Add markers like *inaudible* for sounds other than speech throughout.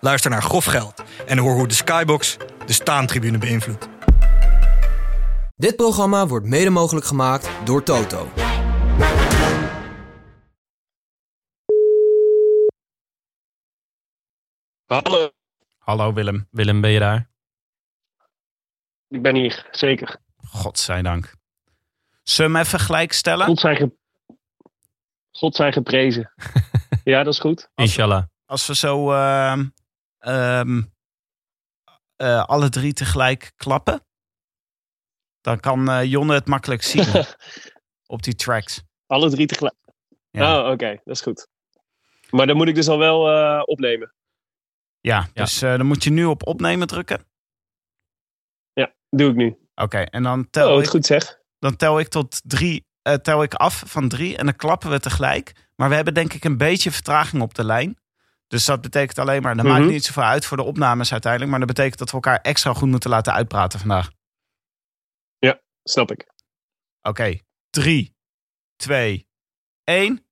Luister naar Grof Geld en hoor hoe de Skybox de staantribune beïnvloedt. Dit programma wordt mede mogelijk gemaakt door Toto. Hallo, Hallo Willem. Willem, ben je daar? ik ben hier, zeker. Godzijdank. Zullen we hem even gelijk stellen? God zij, ge... God zij geprezen. *laughs* ja, dat is goed. Inshallah. Als we zo ehm, ehm, eh, alle drie tegelijk klappen, dan kan eh, Jonne het makkelijk zien *laughs* op die tracks. Alle drie tegelijk. Ja. Oh, oké, dat is goed. Maar dan moet ik dus al wel eh, opnemen. Ja, dus eh, dan moet je nu op opnemen drukken. Doe ik nu. Oké, en dan tel, Oh, ik, het goed zeg. dan tel ik tot drie, eh, tel ik af van drie en dan klappen we tegelijk. Maar we hebben denk ik een beetje vertraging op de lijn. Dus dat betekent alleen maar, dat Mhm. maakt niet zoveel uit voor de opnames uiteindelijk. Maar dat betekent dat we elkaar extra goed moeten laten uitpraten vandaag. Snap ik. Oké, 3, 2, 1.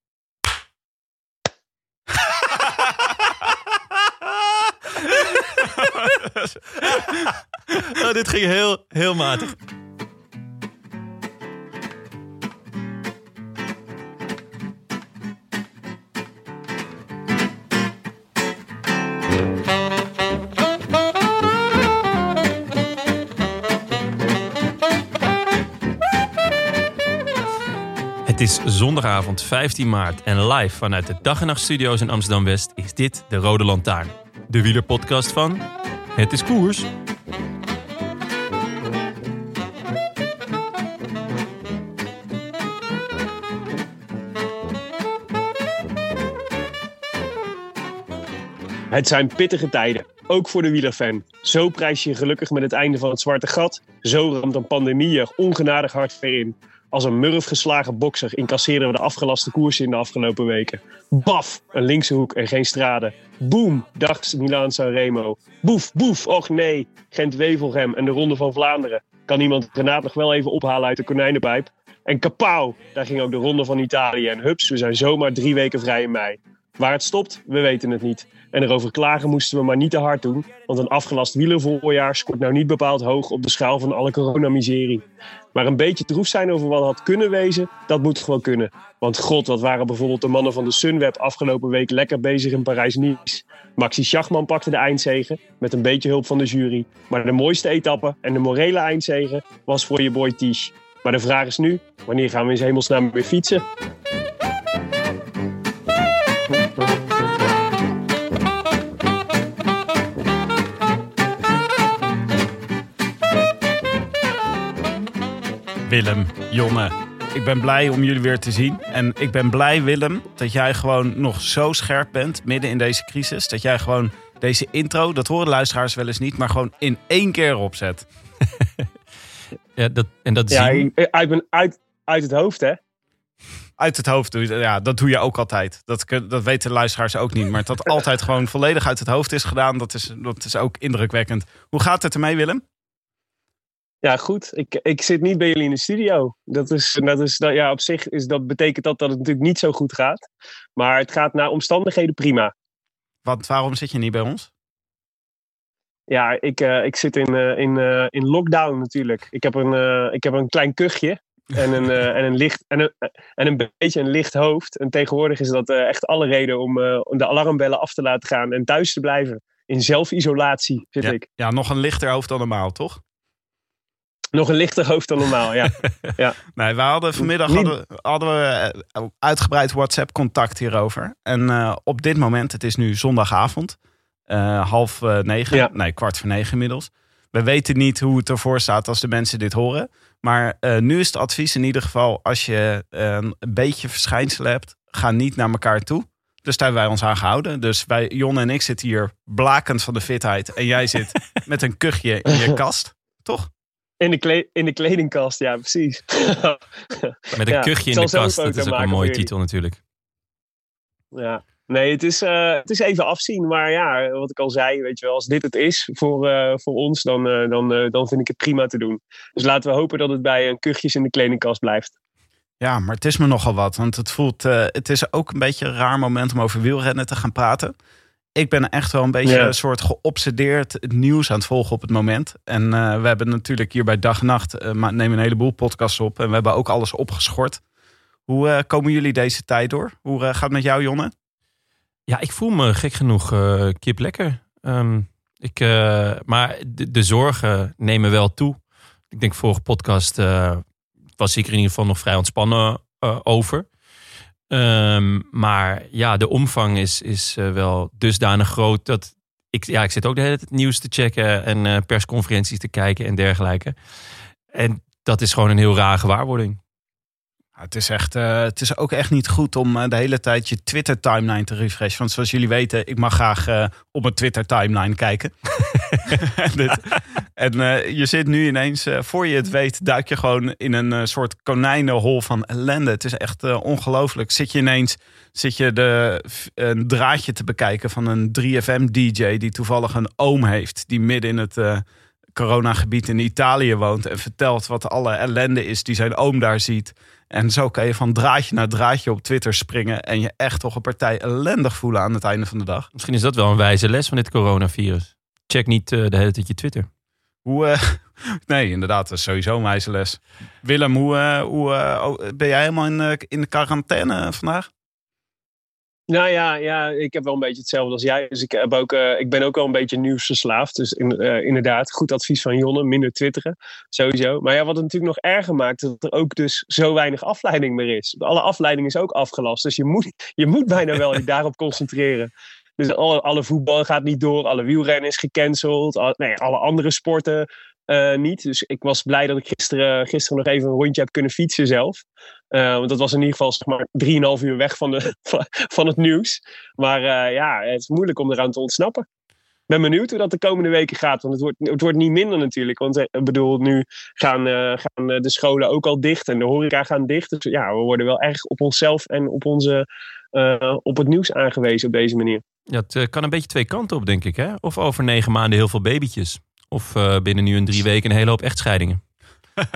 Oh, dit ging heel, heel matig. Het is zondagavond 15 maart en live vanuit de Dag en Nacht Studio's in Amsterdam West is dit de Rode Lantaarn. De wielerpodcast van Het is Koers. Het zijn pittige tijden, ook voor de wielerfan. Zo prijs je gelukkig met het einde van het zwarte gat. Zo ramt een pandemie je ongenadig hard ver in. Als een murf geslagen bokser incasseerden we de afgelaste koersen in de afgelopen weken. Baf, een linkse hoek en geen straden. Boom, dacht Milaan Sanremo. Boef, boef, och nee, Gent-Wevelgem en de Ronde van Vlaanderen. Kan iemand Renaat nog wel even ophalen uit de konijnenpijp? En kapauw, daar ging ook de Ronde van Italië. En hups, we zijn zomaar drie weken vrij in mei. Waar het stopt, we weten het niet. En erover klagen moesten we maar niet te hard doen. Want een afgelast wielervoorjaar scoort nou niet bepaald hoog op de schaal van alle coronamiserie. Maar een beetje troef zijn over wat had kunnen wezen, dat moet gewoon kunnen. Want god, wat waren bijvoorbeeld de mannen van de Sunweb afgelopen week lekker bezig in Parijs-Nice. Maxi Schachman pakte de eindzege, met een beetje hulp van de jury. Maar de mooiste etappe en de morele eindzege was voor je boy Tisch. Maar de vraag is nu, wanneer gaan we in hemelsnaam weer fietsen? Willem, Jonne, ik ben blij om jullie weer te zien. En ik ben blij, Willem, dat jij gewoon nog zo scherp bent midden in deze crisis. Dat jij gewoon deze intro, dat horen luisteraars wel eens niet, maar gewoon in één keer opzet. *laughs* Ja, dat, en dat Ja, zien. ik- uit, uit, uit het hoofd hè. Uit het hoofd doe je ja, dat doe je ook altijd. Dat, dat weten luisteraars ook niet. Maar dat altijd gewoon volledig uit het hoofd is gedaan, dat is, dat is ook indrukwekkend. Hoe gaat het ermee, Willem? Ja, goed. Ik, ik zit niet bij jullie in de studio. Dat is, dat is, dat, ja, op zich is, dat betekent dat dat het natuurlijk niet zo goed gaat. Maar het gaat naar omstandigheden prima. Want waarom zit je niet bij ons? Ja, ik, eh, ik zit in, eh, in, eh, in lockdown natuurlijk. Ik heb een, ik heb een klein kuchje en een, en, een licht, en, een, en een beetje een licht hoofd. En tegenwoordig is dat echt alle reden om, om de alarmbellen af te laten gaan en thuis te blijven. In zelfisolatie zit Ja, ik. ja, nog een lichter hoofd dan normaal, toch? Nog een lichter hoofd dan normaal, ja. *laughs* Nee, we hadden vanmiddag hadden, hadden we eh, uitgebreid WhatsApp-contact hierover. En eh, op dit moment, het is nu zondagavond, eh, half negen, Ja. nee, kwart voor negen inmiddels. We weten niet hoe het ervoor staat als de mensen dit horen. Maar nu is het advies in ieder geval, als je een beetje verschijnselen hebt, ga niet naar elkaar toe. Dus daar hebben wij ons aan gehouden. Dus wij, Jon en ik zitten hier blakend van de fitheid. En jij zit *laughs* met een kuchje in je kast. Toch? In de, kle in de kledingkast, ja, precies. *laughs* Met een Ja, kuchje in de kast. Dat is ook een mooie titel natuurlijk. Ja. Nee, het is, eh, het is even afzien. Maar ja, wat ik al zei, weet je wel, als dit het is voor, eh, voor ons, dan, eh, dan, eh, dan vind ik het prima te doen. Dus laten we hopen dat het bij een kuchjes in de kledingkast blijft. Ja, maar het is me nogal wat. Want het voelt, het is ook een beetje een raar moment om over wielrennen te gaan praten. Ik ben echt wel een beetje een soort geobsedeerd het nieuws aan het volgen op het moment. En eh, we hebben natuurlijk hier bij Dag en Nacht, eh, maar nemen een heleboel podcasts op. En we hebben ook alles opgeschort. Hoe eh, komen jullie deze tijd door? Hoe eh, gaat het met jou, Jonne? Ja, ik voel me gek genoeg eh, kip lekker. Ehm, ik, eh, maar de, de zorgen nemen wel toe. Ik denk vorige podcast eh, was ik er in ieder geval nog vrij ontspannen eh, over. Ehm, maar ja, de omvang is, is eh, wel dusdanig groot dat ik, ja, ik zit ook de hele tijd nieuws te checken en eh, persconferenties te kijken en dergelijke. En dat is gewoon een heel rare gewaarwording. Het, is echt, eh, het is ook echt niet goed om eh, de hele tijd je Twitter-timeline te refreshen. Want zoals jullie weten, ik mag graag eh, op mijn Twitter-timeline kijken. *laughs* en je zit nu ineens, voor je het weet, duik je gewoon in een soort konijnenhol van ellende. Het is echt ongelooflijk. Zit je ineens zit je de, een draadje te bekijken van een 3FM-DJ die toevallig een oom heeft. Die midden in het coronagebied in Italië woont. En vertelt wat alle ellende is die zijn oom daar ziet. En zo kan je van draadje naar draadje op Twitter springen. En je echt toch een partij ellendig voelen aan het einde van de dag. Misschien is dat wel een wijze les van dit coronavirus. Check niet eh, de hele tijd je Twitter. Hoe, eh, *laughs* nee, inderdaad, dat is sowieso een wijze les. Willem, hoe, eh, hoe oh, ben jij helemaal in, in de quarantaine vandaag? Nou ja, ja, ik heb wel een beetje hetzelfde als jij. Dus ik, heb ook, eh, ik ben ook wel een beetje nieuwsverslaafd. Dus in, eh, inderdaad, goed advies van Jonne, minder twitteren, sowieso. Maar ja, wat het natuurlijk nog erger maakt, is dat er ook dus zo weinig afleiding meer is. Alle afleiding is ook afgelast. Dus je moet, je moet bijna wel je daarop *laughs* concentreren. Dus alle, alle voetbal gaat niet door, alle wielrennen is gecanceld, nee, alle andere sporten eh, niet. Dus ik was blij dat ik gisteren, gisteren nog even een rondje heb kunnen fietsen zelf. Eh, want dat was in ieder geval zeg maar 3,5 uur weg van, de, *laughs* van, het nieuws. Maar eh, ja, het is moeilijk om eraan te ontsnappen. Ik ben benieuwd hoe dat de komende weken gaat. Want het wordt, het wordt niet minder natuurlijk. Want ik bedoel, nu gaan, gaan de scholen ook al dicht en de horeca gaan dicht. Dus ja, we worden wel erg op onszelf en op, onze, op het nieuws aangewezen op deze manier. Ja, het kan een beetje twee kanten op, denk ik. Hè? Of over negen maanden heel veel babytjes. Of eh, binnen nu een drie weken een hele hoop echtscheidingen. *laughs*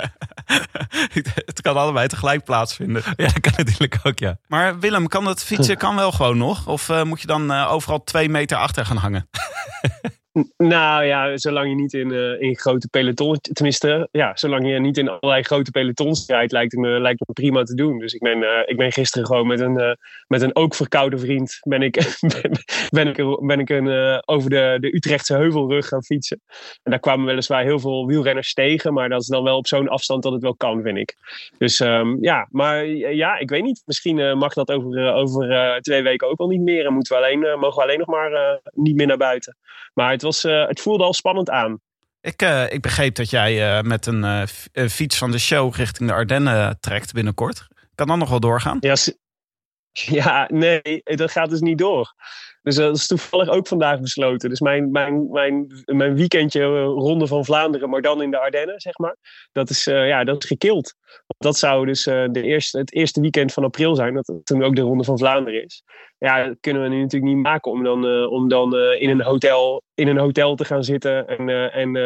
het kan allebei tegelijk plaatsvinden. Ja, dat kan natuurlijk ook, ja. Maar Willem, kan dat fietsen kan wel gewoon nog? Of eh, moet je dan eh, overal twee meter achter gaan hangen? *laughs* Nou ja, zolang je niet in, eh, in grote pelotons, tenminste, ja, zolang je niet in allerlei grote pelotons rijdt, lijkt het me, lijkt me prima te doen. Dus ik ben, eh, ik ben gisteren gewoon met een, eh, met een ook verkoude vriend, ben ik, *laughs* ben, ik, ben ik een, over de, de Utrechtse heuvelrug gaan fietsen. En daar kwamen weliswaar heel veel wielrenners tegen, maar dat is dan wel op zo'n afstand dat het wel kan, vind ik. Dus ehm, ja, maar ja, ik weet niet. Misschien mag dat over, over twee weken ook al niet meer. En moeten we alleen, mogen we alleen nog maar niet meer naar buiten. Maar het, was, eh, het voelde al spannend aan. Ik, eh, ik begreep dat jij eh, met een fiets van de show richting de Ardennen trekt binnenkort. Kan dat nog wel doorgaan? Ja, *laughs* ja, nee, dat gaat dus niet door. Dus eh, dat is toevallig ook vandaag besloten. Dus mijn, mijn, mijn, mijn weekendje eh, Ronde van Vlaanderen, maar dan in de Ardennen, zeg maar. Dat is, eh, ja, dat is gekild. Dat zou dus de eerste, het eerste weekend van april zijn, dat toen ook de Ronde van Vlaanderen is. Ja, dat kunnen we nu natuurlijk niet maken om dan, om dan in, een hotel, in een hotel te gaan zitten. En, en,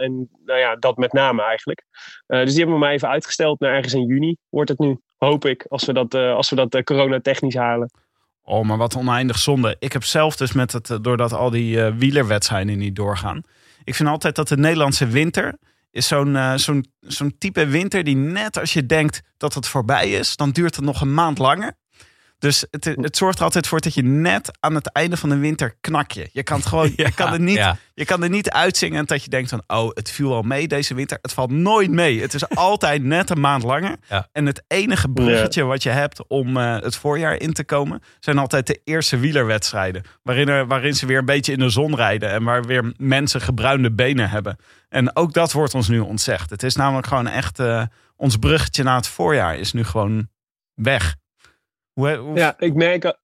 en nou ja, dat met name eigenlijk. Dus die hebben we maar even uitgesteld naar ergens in juni, wordt het nu. Hoop ik, als we dat, als we dat coronatechnisch halen. Oh, maar wat oneindig zonde. Ik heb zelf dus met het, eh, doordat al die eh, wielerwedstrijden niet doorgaan. Ik vind altijd dat de Nederlandse winter is zo'n eh, zo'n zo'n type winter die net als je denkt dat het voorbij is, dan duurt het nog een maand langer. Dus het, het zorgt er altijd voor dat je net aan het einde van de winter knak je. Je kan het gewoon, *laughs* je kan er niet, ja. je kan er niet uitzingen en dat je denkt van, oh, het viel al mee deze winter. Het valt nooit mee. Het is *laughs* altijd net een maand langer. Ja. En het enige bruggetje wat je hebt om eh, het voorjaar in te komen, zijn altijd de eerste wielerwedstrijden. Waarin, er, waarin ze weer een beetje in de zon rijden en waar weer mensen gebruinde benen hebben. En ook dat wordt ons nu ontzegd. Het is namelijk gewoon echt, eh, ons bruggetje naar het voorjaar is nu gewoon weg. Ja, ik merk,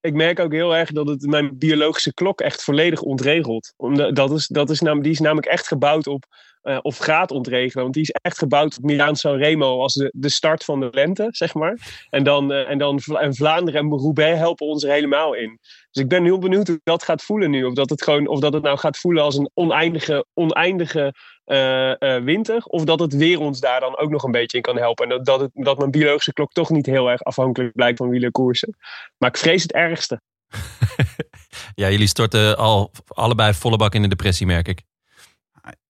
ik merk ook heel erg dat het mijn biologische klok echt volledig ontregelt. Omdat, dat is, dat is nam, die is namelijk echt gebouwd op, uh, of gaat ontregelen. Want die is echt gebouwd op Milaan Sanremo als de, de start van de lente, zeg maar. En dan, uh, en dan en Vlaanderen en Roubaix helpen ons er helemaal in. Dus ik ben heel benieuwd hoe dat gaat voelen nu. Of dat het, gewoon, of dat het nou gaat voelen als een oneindige, oneindige uh, uh, winter. Of dat het weer ons daar dan ook nog een beetje in kan helpen. En dat, dat, het, dat mijn biologische klok toch niet heel erg afhankelijk blijkt van wielerkoersen. Maar ik vrees het ergste. *laughs* ja, jullie storten al allebei volle bak in de depressie, merk ik.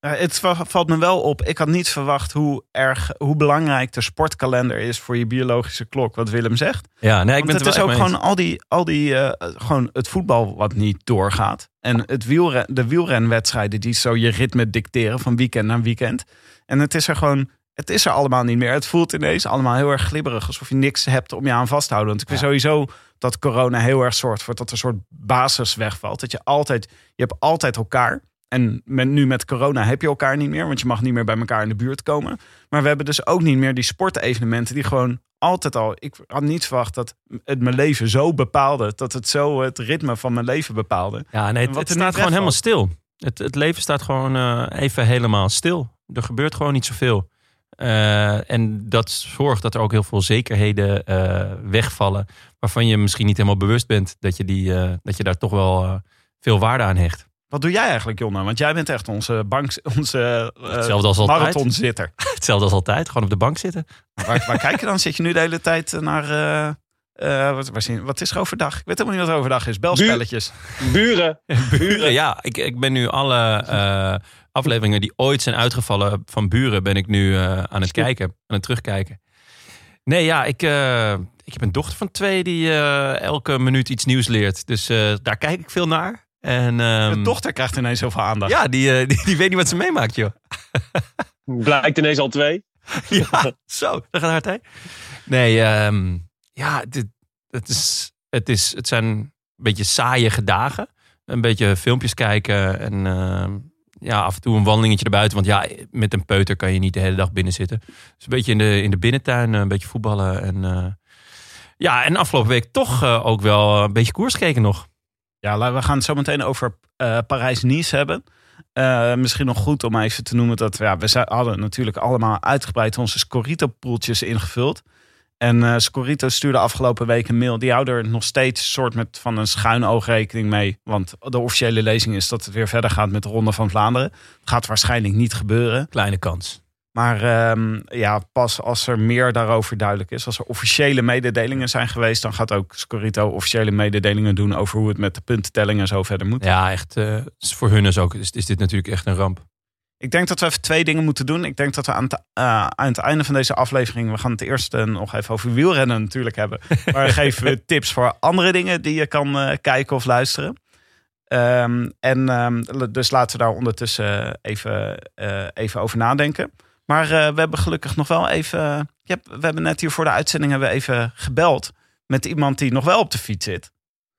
Het valt me wel op. Ik had niet verwacht hoe erg, hoe belangrijk de sportkalender is voor je biologische klok, wat Willem zegt. Ja, nee, ik Want ben het is ook gewoon al die, al die uh, gewoon het voetbal wat niet doorgaat. En het wielren, de wielrenwedstrijden die zo je ritme dicteren van weekend naar weekend. En het is er gewoon, het is er allemaal niet meer. Het voelt ineens allemaal heel erg glibberig, alsof je niks hebt om je aan vast te houden. Want ik vind ja. sowieso dat corona heel erg zorgt voor dat er een soort basis wegvalt. Dat je altijd, je hebt altijd elkaar. En met, nu met corona heb je elkaar niet meer, want je mag niet meer bij elkaar in de buurt komen. Maar we hebben dus ook niet meer die sportevenementen die gewoon altijd al. Ik had niet verwacht dat het mijn leven zo bepaalde, dat het zo het ritme van mijn leven bepaalde. Ja, nee, het, het staat gewoon helemaal stil. Het, het leven staat gewoon uh, even helemaal stil. Er gebeurt gewoon niet zoveel. Uh, en dat zorgt dat er ook heel veel zekerheden uh, wegvallen. Waarvan je misschien niet helemaal bewust bent dat je, die, dat je daar toch wel veel waarde aan hecht. Wat doe jij eigenlijk, Jonne? Want jij bent echt onze, bank, onze uh, Hetzelfde als altijd. marathonzitter. *laughs* Hetzelfde als altijd, gewoon op de bank zitten. Waar, waar kijk je dan? Zit je nu de hele tijd naar... Uh, uh, wat, waar, wat, is er overdag? Ik weet helemaal niet wat overdag is. Belspelletjes. Buren. *laughs* Buren, ja. Ik, ik ben nu alle uh, afleveringen die ooit zijn uitgevallen van Buren... ben ik nu uh, aan het kijken, aan het terugkijken. Nee, ja, ik, ik heb een dochter van twee die elke minuut iets nieuws leert. Dus daar kijk ik veel naar. En, um, de dochter krijgt ineens zoveel aandacht. Ja, die, *laughs* die, die, weet niet wat ze meemaakt, joh. *laughs* Blijkt ineens al twee. *laughs* ja, zo, dat gaat hard, hè? Nee, um, ja, dit, het, is, het, is, het zijn een beetje saaie dagen. Een beetje filmpjes kijken en uh, ja, af en toe een wandelingetje erbuiten. Want ja, met een peuter kan je niet de hele dag binnen zitten. Dus een beetje in de, in de binnentuin, een beetje voetballen. En, uh, ja, en afgelopen week toch uh, ook wel een beetje koers gekeken nog. Ja, we gaan het zo meteen over uh, Parijs-Nice hebben. Uh, misschien nog goed om even te noemen dat ja, we hadden natuurlijk allemaal uitgebreid onze Scorito-poeltjes ingevuld. En uh, Scorito stuurde afgelopen week een mail. Die houden er nog steeds soort met van een schuin oog rekening mee. Want de officiële lezing is dat het weer verder gaat met de Ronde van Vlaanderen. Gaat waarschijnlijk niet gebeuren. Kleine kans. Maar um, ja, pas als er meer daarover duidelijk is, als er officiële mededelingen zijn geweest, dan gaat ook Scorito officiële mededelingen doen over hoe het met de puntentelling en zo verder moet. Ja, echt. Uh, voor hun is, ook, is, is, dit natuurlijk echt een ramp. Ik denk dat we even twee dingen moeten doen. Ik denk dat we aan het, uh, aan het einde van deze aflevering, we gaan het eerst uh, nog even over wielrennen natuurlijk hebben. *laughs* Maar geven we tips voor andere dingen die je kan kijken of luisteren. Um, en um, dus laten we daar ondertussen even, even over nadenken. Maar uh, we hebben gelukkig nog wel even. Ja, we hebben net hier voor de uitzending hebben we even gebeld met iemand die nog wel op de fiets zit.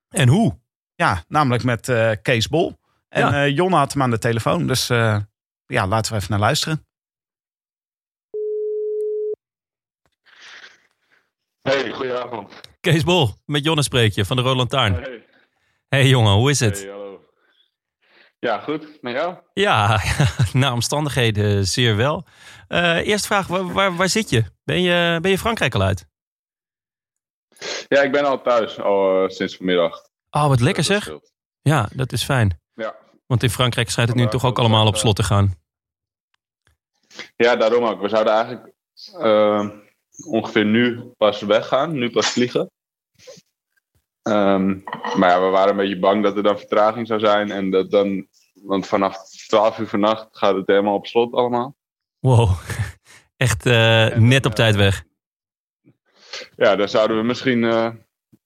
En hoe? Ja, namelijk met uh, Kees Bol. En ja. uh, Jonne had hem aan de telefoon. Dus ja, laten we even naar luisteren. Hey, goedenavond. Kees Bol, met Jonne spreek je van de Roland Taarn. Hey. hey jongen, hoe is het? Hey, hallo. Ja, goed. Met jou? Ja, *laughs* naar omstandigheden zeer wel. Uh, eerste vraag, waar, waar, waar, zit je? Ben, je? ben je Frankrijk al uit? Ja, ik ben al thuis, al uh, sinds vanmiddag. Oh, wat lekker zeg. Ja, dat is fijn. Ja. Want in Frankrijk schijnt het nu toch ook allemaal op slot te gaan. Ja, daarom ook. We zouden eigenlijk uh, ongeveer nu pas weggaan, nu pas vliegen. Um, maar ja, we waren een beetje bang dat er dan vertraging zou zijn. En dat dan, want vanaf 12 uur vannacht gaat het helemaal op slot allemaal. Wow, *laughs* echt uh, net op tijd weg. Ja, dan zouden we misschien uh,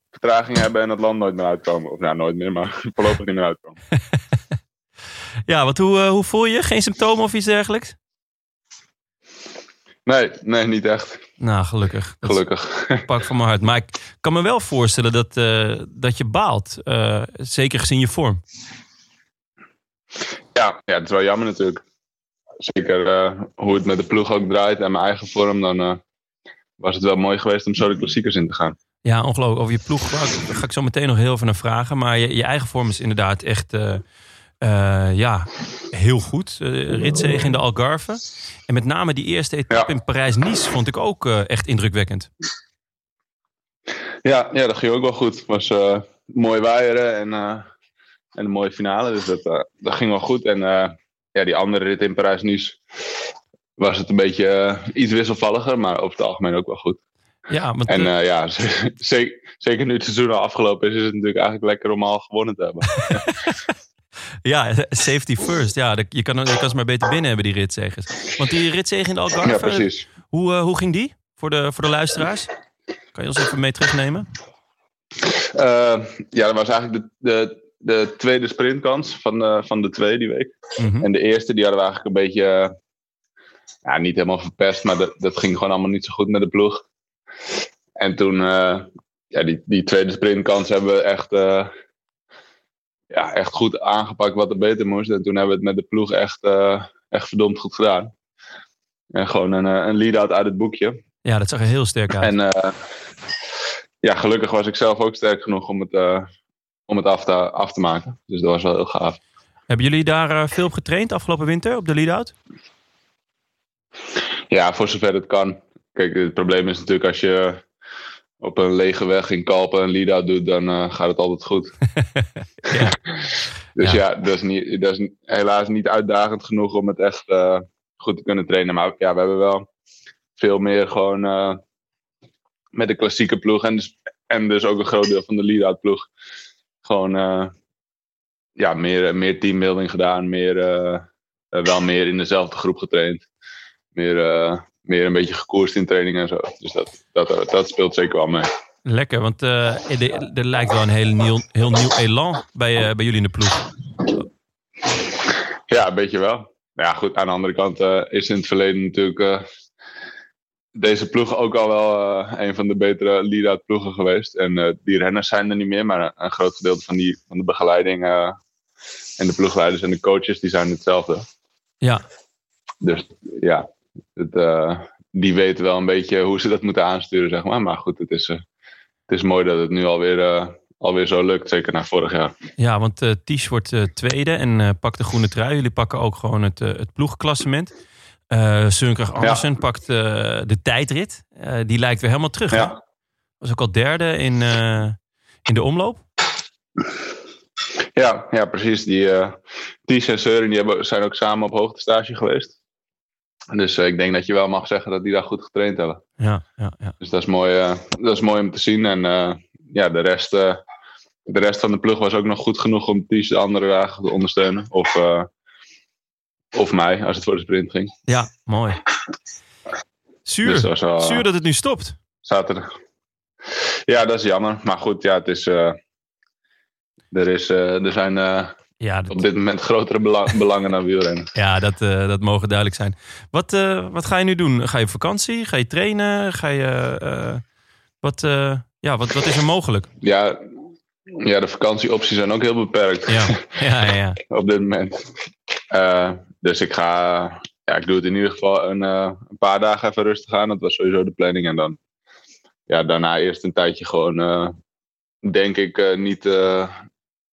vertraging hebben en het land nooit meer uitkomen. Of nou, nooit meer, maar *laughs* voorlopig niet meer uitkomen. *laughs* ja, wat, hoe, hoe voel je? Geen symptomen of iets dergelijks? Nee, nee, niet echt. Nou, gelukkig. Dat gelukkig. Pak van mijn hart. Maar ik kan me wel voorstellen dat, uh, dat je baalt. Uh, zeker gezien je vorm. Ja, ja, het is wel jammer natuurlijk. Zeker uh, hoe het met de ploeg ook draait en mijn eigen vorm. Dan was het wel mooi geweest om zo de klassiekers in te gaan. Ja, ongelooflijk. Over je ploeg ga ik, ga ik zo meteen nog heel veel naar vragen. Maar je, je eigen vorm is inderdaad echt eh, eh, ja, heel goed. Ritzegen in de Algarve. En met name die eerste etappe Ja. in Parijs-Nice vond ik ook eh, echt indrukwekkend. Ja, ja, dat ging ook wel goed. Het was eh, mooi waaieren en, eh, en een mooie finale. Dus dat, eh, dat ging wel goed. En eh, ja, die andere rit in Parijs-Nice was het een beetje eh, iets wisselvalliger. Maar over het algemeen ook wel goed. Ja, want, En ja, *laughs* zeker, zeker nu het seizoen al afgelopen is, is het natuurlijk eigenlijk lekker om al gewonnen te hebben. *laughs* ja, safety first. Ja, je kan, je kan ze maar beter binnen hebben, die ritzegers. Want die ritzegen in de Algarve, Ja, precies. hoe, hoe ging die voor de, voor de luisteraars? Kan je ons even mee terugnemen? Ja, dat was eigenlijk de, de, de tweede sprintkans van, de van de twee die week. Mhm. En de eerste, die hadden we eigenlijk een beetje, eh, ja, niet helemaal verpest, maar dat, dat ging gewoon allemaal niet zo goed met de ploeg. En toen, eh, ja, die, die tweede sprintkans hebben we echt, eh, ja, echt goed aangepakt wat er beter moest. En toen hebben we het met de ploeg echt, eh, echt verdomd goed gedaan. En gewoon een, eh, een lead-out uit het boekje. Ja, dat zag er heel sterk uit. En eh, ja, gelukkig was ik zelf ook sterk genoeg om het, eh, om het af, te, af te maken. Dus dat was wel heel gaaf. Hebben jullie daar eh, veel op getraind afgelopen winter op de lead-out? Ja, voor zover het kan. Kijk, het probleem is natuurlijk als je op een lege weg in Kalpen een lead-out doet, dan eh, gaat het altijd goed. *laughs* Ja. *laughs* Dus Ja. ja, dat, is niet, dat is helaas niet uitdagend genoeg om het echt eh, goed te kunnen trainen. Maar ja, we hebben wel veel meer gewoon met de klassieke ploeg en dus, en dus ook een groot deel van de lead-out ploeg. Gewoon eh, ja, meer, meer teambuilding gedaan, meer, eh, eh, wel meer in dezelfde groep getraind. Meer, meer een beetje gekoerst in training en zo. Dus dat, dat, dat speelt zeker wel mee. Lekker, want er, lijkt wel een heel nieuw, heel nieuw elan bij, bij jullie in de ploeg. Ja, een beetje wel. Ja, goed, aan de andere kant is in het verleden natuurlijk deze ploeg ook al wel eh, een van de betere lead-out ploegen geweest. En eh, die renners zijn er niet meer, maar een, groot gedeelte van, die, van de begeleiding eh, en de ploegleiders en de coaches, die zijn hetzelfde. Ja, Dus ja, het, die weten wel een beetje hoe ze dat moeten aansturen, zeg maar. Maar goed, het is, het is mooi dat het nu alweer, alweer zo lukt, zeker na vorig jaar. ja want Ties wordt tweede en pakt de groene trui. Jullie pakken ook gewoon het, het ploegklassement. Eh Sønkrach Andersen pakt eh, de tijdrit. Eh, die lijkt weer helemaal terug. hè? Was ook al derde in, in de omloop. Ja, ja precies. Die, eh Ties en Søren die hebben, zijn ook samen op hoogtestage geweest. Dus ik denk dat je wel mag zeggen dat die daar goed getraind hebben. Ja, ja, ja. Dus dat is mooi, dat is mooi om te zien. En ja, de rest, de rest van de ploeg was ook nog goed genoeg om Ties de andere dagen te ondersteunen. Of, of mij, als het voor de sprint ging. ja mooi. Zuur. Dus dat wel, Zuur dat het nu stopt. zaterdag. Ja, dat is jammer. Maar goed, ja, het is... eh, er, is, eh, er zijn eh, Ja, dat, op dit moment grotere bela- *laughs* belangen dan wielrennen. ja dat, eh, dat mogen duidelijk zijn. Wat, eh, wat ga je nu doen? Ga je op vakantie? Ga je trainen? Ga je, eh, wat, eh, ja, wat, wat is er mogelijk? Ja, ja, de vakantieopties zijn ook heel beperkt Ja, *laughs* ja, ja. op dit moment. Eh, dus ik ga, ja, ik doe het in ieder geval een, eh, een paar dagen even rustig aan. Dat was sowieso de planning. En dan, ja, daarna eerst een tijdje gewoon, eh, denk ik, niet,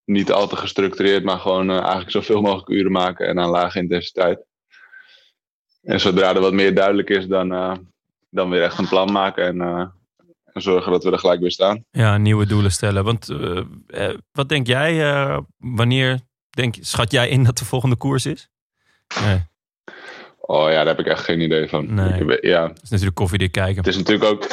niet al te gestructureerd, maar gewoon eigenlijk zoveel mogelijk uren maken en aan lage intensiteit. En zodra er wat meer duidelijk is, dan, dan weer echt een plan maken en, en zorgen dat we er gelijk weer staan. Ja, nieuwe doelen stellen. Want eh, eh, wat denk jij, eh, wanneer denk, schat jij in dat de volgende koers is? Nee, Oh ja, daar heb ik echt geen idee van. Nee. Ik weet- ja, dat is natuurlijk koffiedik kijken. het is natuurlijk ook.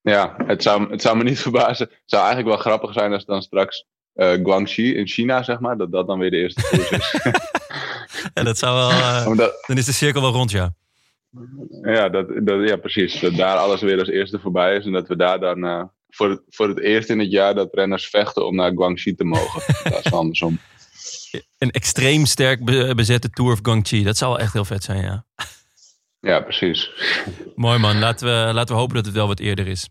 Ja, het zou, het zou me niet *laughs* verbazen. Het zou eigenlijk wel grappig zijn als dan straks Guangxi in China, zeg maar, dat dat dan weer de eerste koers is. *laughs* Ja, dat zou wel, *laughs* Omdat, dan is de cirkel wel rond, ja. Ja, dat, dat, ja, precies. Dat daar alles weer als eerste voorbij is en dat we daar dan eh, voor, het, voor het eerst in het jaar dat renners vechten om naar Guangxi te mogen. *laughs* dat is andersom. Een extreem sterk be- bezette Tour of Guangxi. Dat zou wel echt heel vet zijn, ja. Ja, precies. Mooi man, laten we, laten we hopen dat het wel wat eerder is.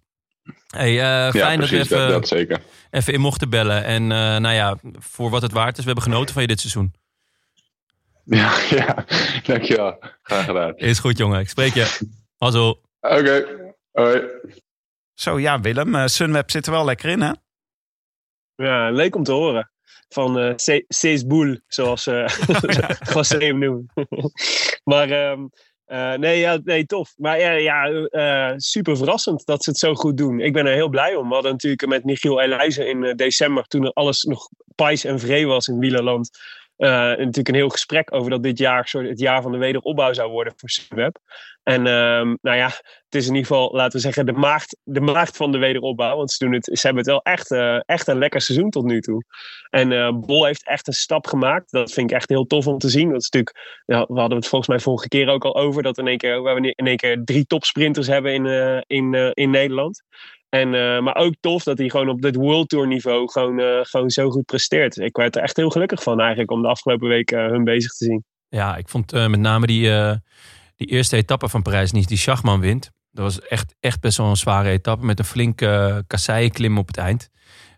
Hey, eh, Ja, fijn dat we. Dat, even, dat even in mochten bellen. En eh, nou ja, voor wat het waard is, we hebben genoten van je dit seizoen. *laughs* Ja, ja, dankjewel. Graag gedaan. Is goed jongen, ik spreek je. Mazzel. Oké, hoi. Zo, ja, Willem. eh, Sunweb zit er wel lekker in, hè? Ja, leuk om te horen. Van eh C- C's Boel, zoals eh *laughs* *laughs* José hem noemt. maar ehm, eh, nee, ja, nee, tof. Maar ja, ja eh, super verrassend dat ze het zo goed doen. Ik ben er heel blij om. We hadden natuurlijk met Michiel Elijzen in eh, december, toen er alles nog pais en vree was in wielerland, eh, natuurlijk een heel gesprek over dat dit jaar het jaar van de wederopbouw zou worden voor Sunweb. En ehm, nou ja, het is in ieder geval, laten we zeggen, de maagd, de maagd van de wederopbouw. Want ze, doen het, ze hebben het wel echt, eh, echt een lekker seizoen tot nu toe. En eh, Bol heeft echt een stap gemaakt. Dat vind ik echt heel tof om te zien. Dat is natuurlijk, we hadden het volgens mij vorige keer ook al over. Dat in één keer, we in één keer drie topsprinters hebben in, in, in Nederland. En, eh, maar ook tof dat hij gewoon op dit World Tour niveau gewoon, eh, gewoon zo goed presteert. Ik werd er echt heel gelukkig van eigenlijk om de afgelopen week eh, hun bezig te zien. Ja, ik vond eh, met name die, eh, die eerste etappe van Parijs niet die Schachman wint. Dat was echt, echt best wel een zware etappe met een flinke uh, kasseienklim op het eind.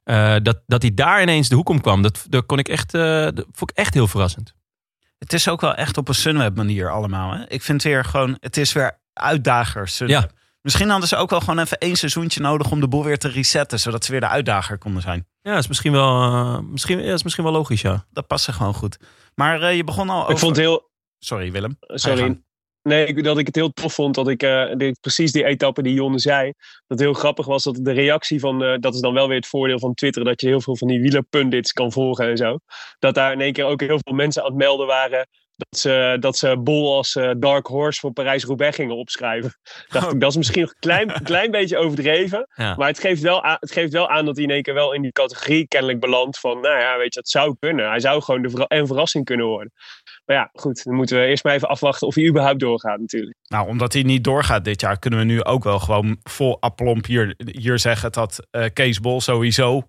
Eh, dat, dat hij daar ineens de hoek om kwam, dat, dat, kon ik echt, eh, dat vond ik echt heel verrassend. Het is ook wel echt op een Sunweb manier allemaal. Hè? Ik vind weer gewoon, het is weer uitdager Sunweb. Ja. Misschien hadden ze ook wel gewoon even één seizoentje nodig om de boel weer te resetten. Zodat ze weer de uitdager konden zijn. Ja, dat is misschien wel, uh, misschien, ja, is misschien wel logisch, ja. Dat past er gewoon goed. Maar uh, je begon al over... Ik vond het heel... Sorry Willem. Sorry. Nee, dat ik het heel tof vond dat ik uh, dit, precies die etappe die Jonne zei. Dat heel grappig was dat de reactie van. Uh, dat is dan wel weer het voordeel van Twitter. Dat je heel veel van die wielerpundits kan volgen en zo. Dat daar in één keer ook heel veel mensen aan het melden waren. Dat ze, dat ze Bol als uh, Dark Horse voor Parijs-Roubaix gingen opschrijven. *laughs* Dacht oh. ik, dat is misschien een klein, *laughs* klein beetje overdreven. Ja. Maar het geeft, wel aan, het geeft wel aan dat hij in één keer wel in die categorie kennelijk belandt. Van, nou ja, weet je, dat zou kunnen. Hij zou gewoon de ver en verrassing kunnen worden. Maar ja, goed, dan moeten we eerst maar even afwachten of hij überhaupt doorgaat natuurlijk. Nou, omdat hij niet doorgaat dit jaar, kunnen we nu ook wel gewoon vol aplomp hier, hier zeggen dat uh, Kees Bol sowieso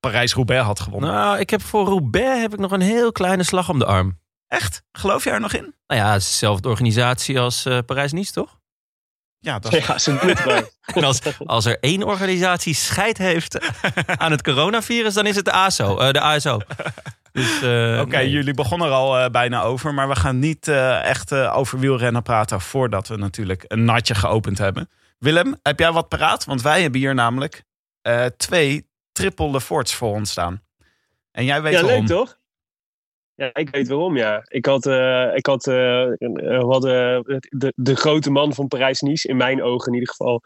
Parijs-Roubaix had gewonnen. Nou, ik heb voor Roubaix heb ik nog een heel kleine slag om de arm. Echt? Geloof je er nog in? Nou ja, het is dezelfde organisatie als uh, Parijs-Nice, toch? Ja, dat is... ja, het wel. *laughs* en als, als er één organisatie scheid heeft *laughs* aan het coronavirus, dan is het de ASO. Uh, de ASO. Dus, uh, Oké, okay, nee. jullie begonnen er al uh, bijna over. Maar we gaan niet uh, echt over wielrennen praten voordat we natuurlijk een natje geopend hebben. Willem, heb jij wat paraat? Want wij hebben hier namelijk twee triple Leforts voor ons staan. En jij weet ja, waarom. leuk toch? Ja, ik weet waarom, ja. Ik had, uh, ik had uh, hadden de, de grote man van Parijs-Nice, in mijn ogen in ieder geval,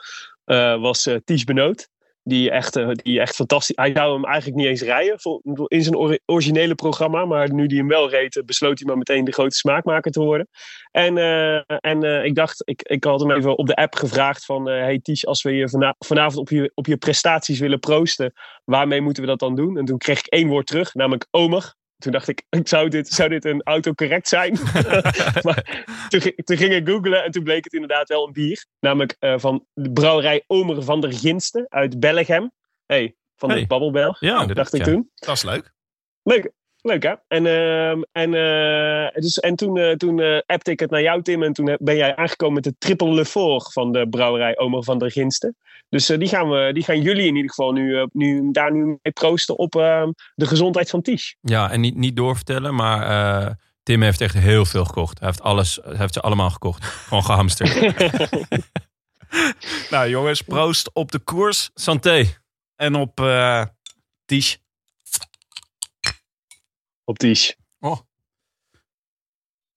uh, was uh, Ties Benoot. Die echt, die echt fantastisch... Hij zou hem eigenlijk niet eens rijden in zijn or originele programma. Maar nu die hem wel reed, besloot hij maar meteen de grote smaakmaker te worden. En, en ik dacht, ik, ik had hem even op de app gevraagd van... hey Ties, als we je vana vanavond op je, op je prestaties willen proosten, waarmee moeten we dat dan doen? En toen kreeg ik één woord terug, namelijk omer toen dacht ik, zou dit, zou dit een autocorrect zijn? *laughs* maar toen, toen, ging ik googlen en toen bleek het inderdaad wel een bier. Namelijk uh, van de brouwerij Omer van der Ginsten uit Bellegem. hey, van de. Babbelbel. Ja, dacht ik ja. toen. Dat is leuk. Leuk. Leuk hè? En, uh, en, uh, dus, en toen, uh, toen uh, appte ik het naar jou, Tim. En toen ben jij aangekomen met de triple Lefort van de brouwerij Omer van der Ginsten. Dus die, gaan we, die gaan jullie in ieder geval nu, nu, daar nu mee proosten op ehm, de gezondheid van Ties. Ja, en niet, niet doorvertellen, maar eh, Tim heeft echt heel veel gekocht. Hij heeft, alles, hij heeft ze allemaal gekocht. Gewoon gehamsterd. *laughs* nou jongens, proost op de koers. Santé. En op uh, Ties. Op Ties. Oh.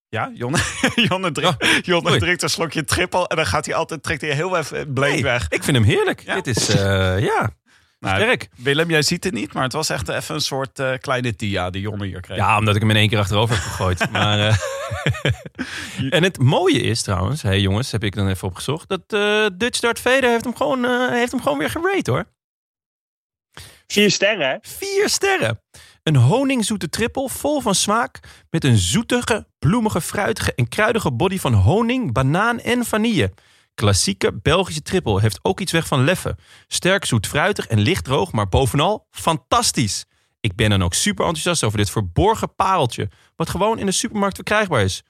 Ja, Jonne, *laughs* Jonne, drinkt, oh, Jonne drinkt een slokje trippel en dan gaat hij altijd, trekt hij heel even bleek nee, weg. Ik vind hem heerlijk. Ja. Dit is, uh, ja, nou, sterk. Willem, jij ziet het niet, maar het was echt even een soort uh, kleine tia die Jonne hier kreeg. Ja, omdat ik hem in één keer achterover heb gegooid. *laughs* maar, uh, *laughs* en het mooie is trouwens, hé hey jongens, heb ik dan even opgezocht, dat Dutch Dart Vader heeft hem gewoon, heeft hem gewoon weer gerate hoor. Vier sterren? Vier sterren. Een honingzoete trippel vol van smaak met een zoetige, bloemige, fruitige en kruidige body van honing, banaan en vanille. Klassieke Belgische trippel heeft ook iets weg van leffe. Sterk zoet fruitig en licht droog, maar bovenal fantastisch. Ik ben dan ook super enthousiast over dit verborgen pareltje, wat gewoon in de supermarkt verkrijgbaar is.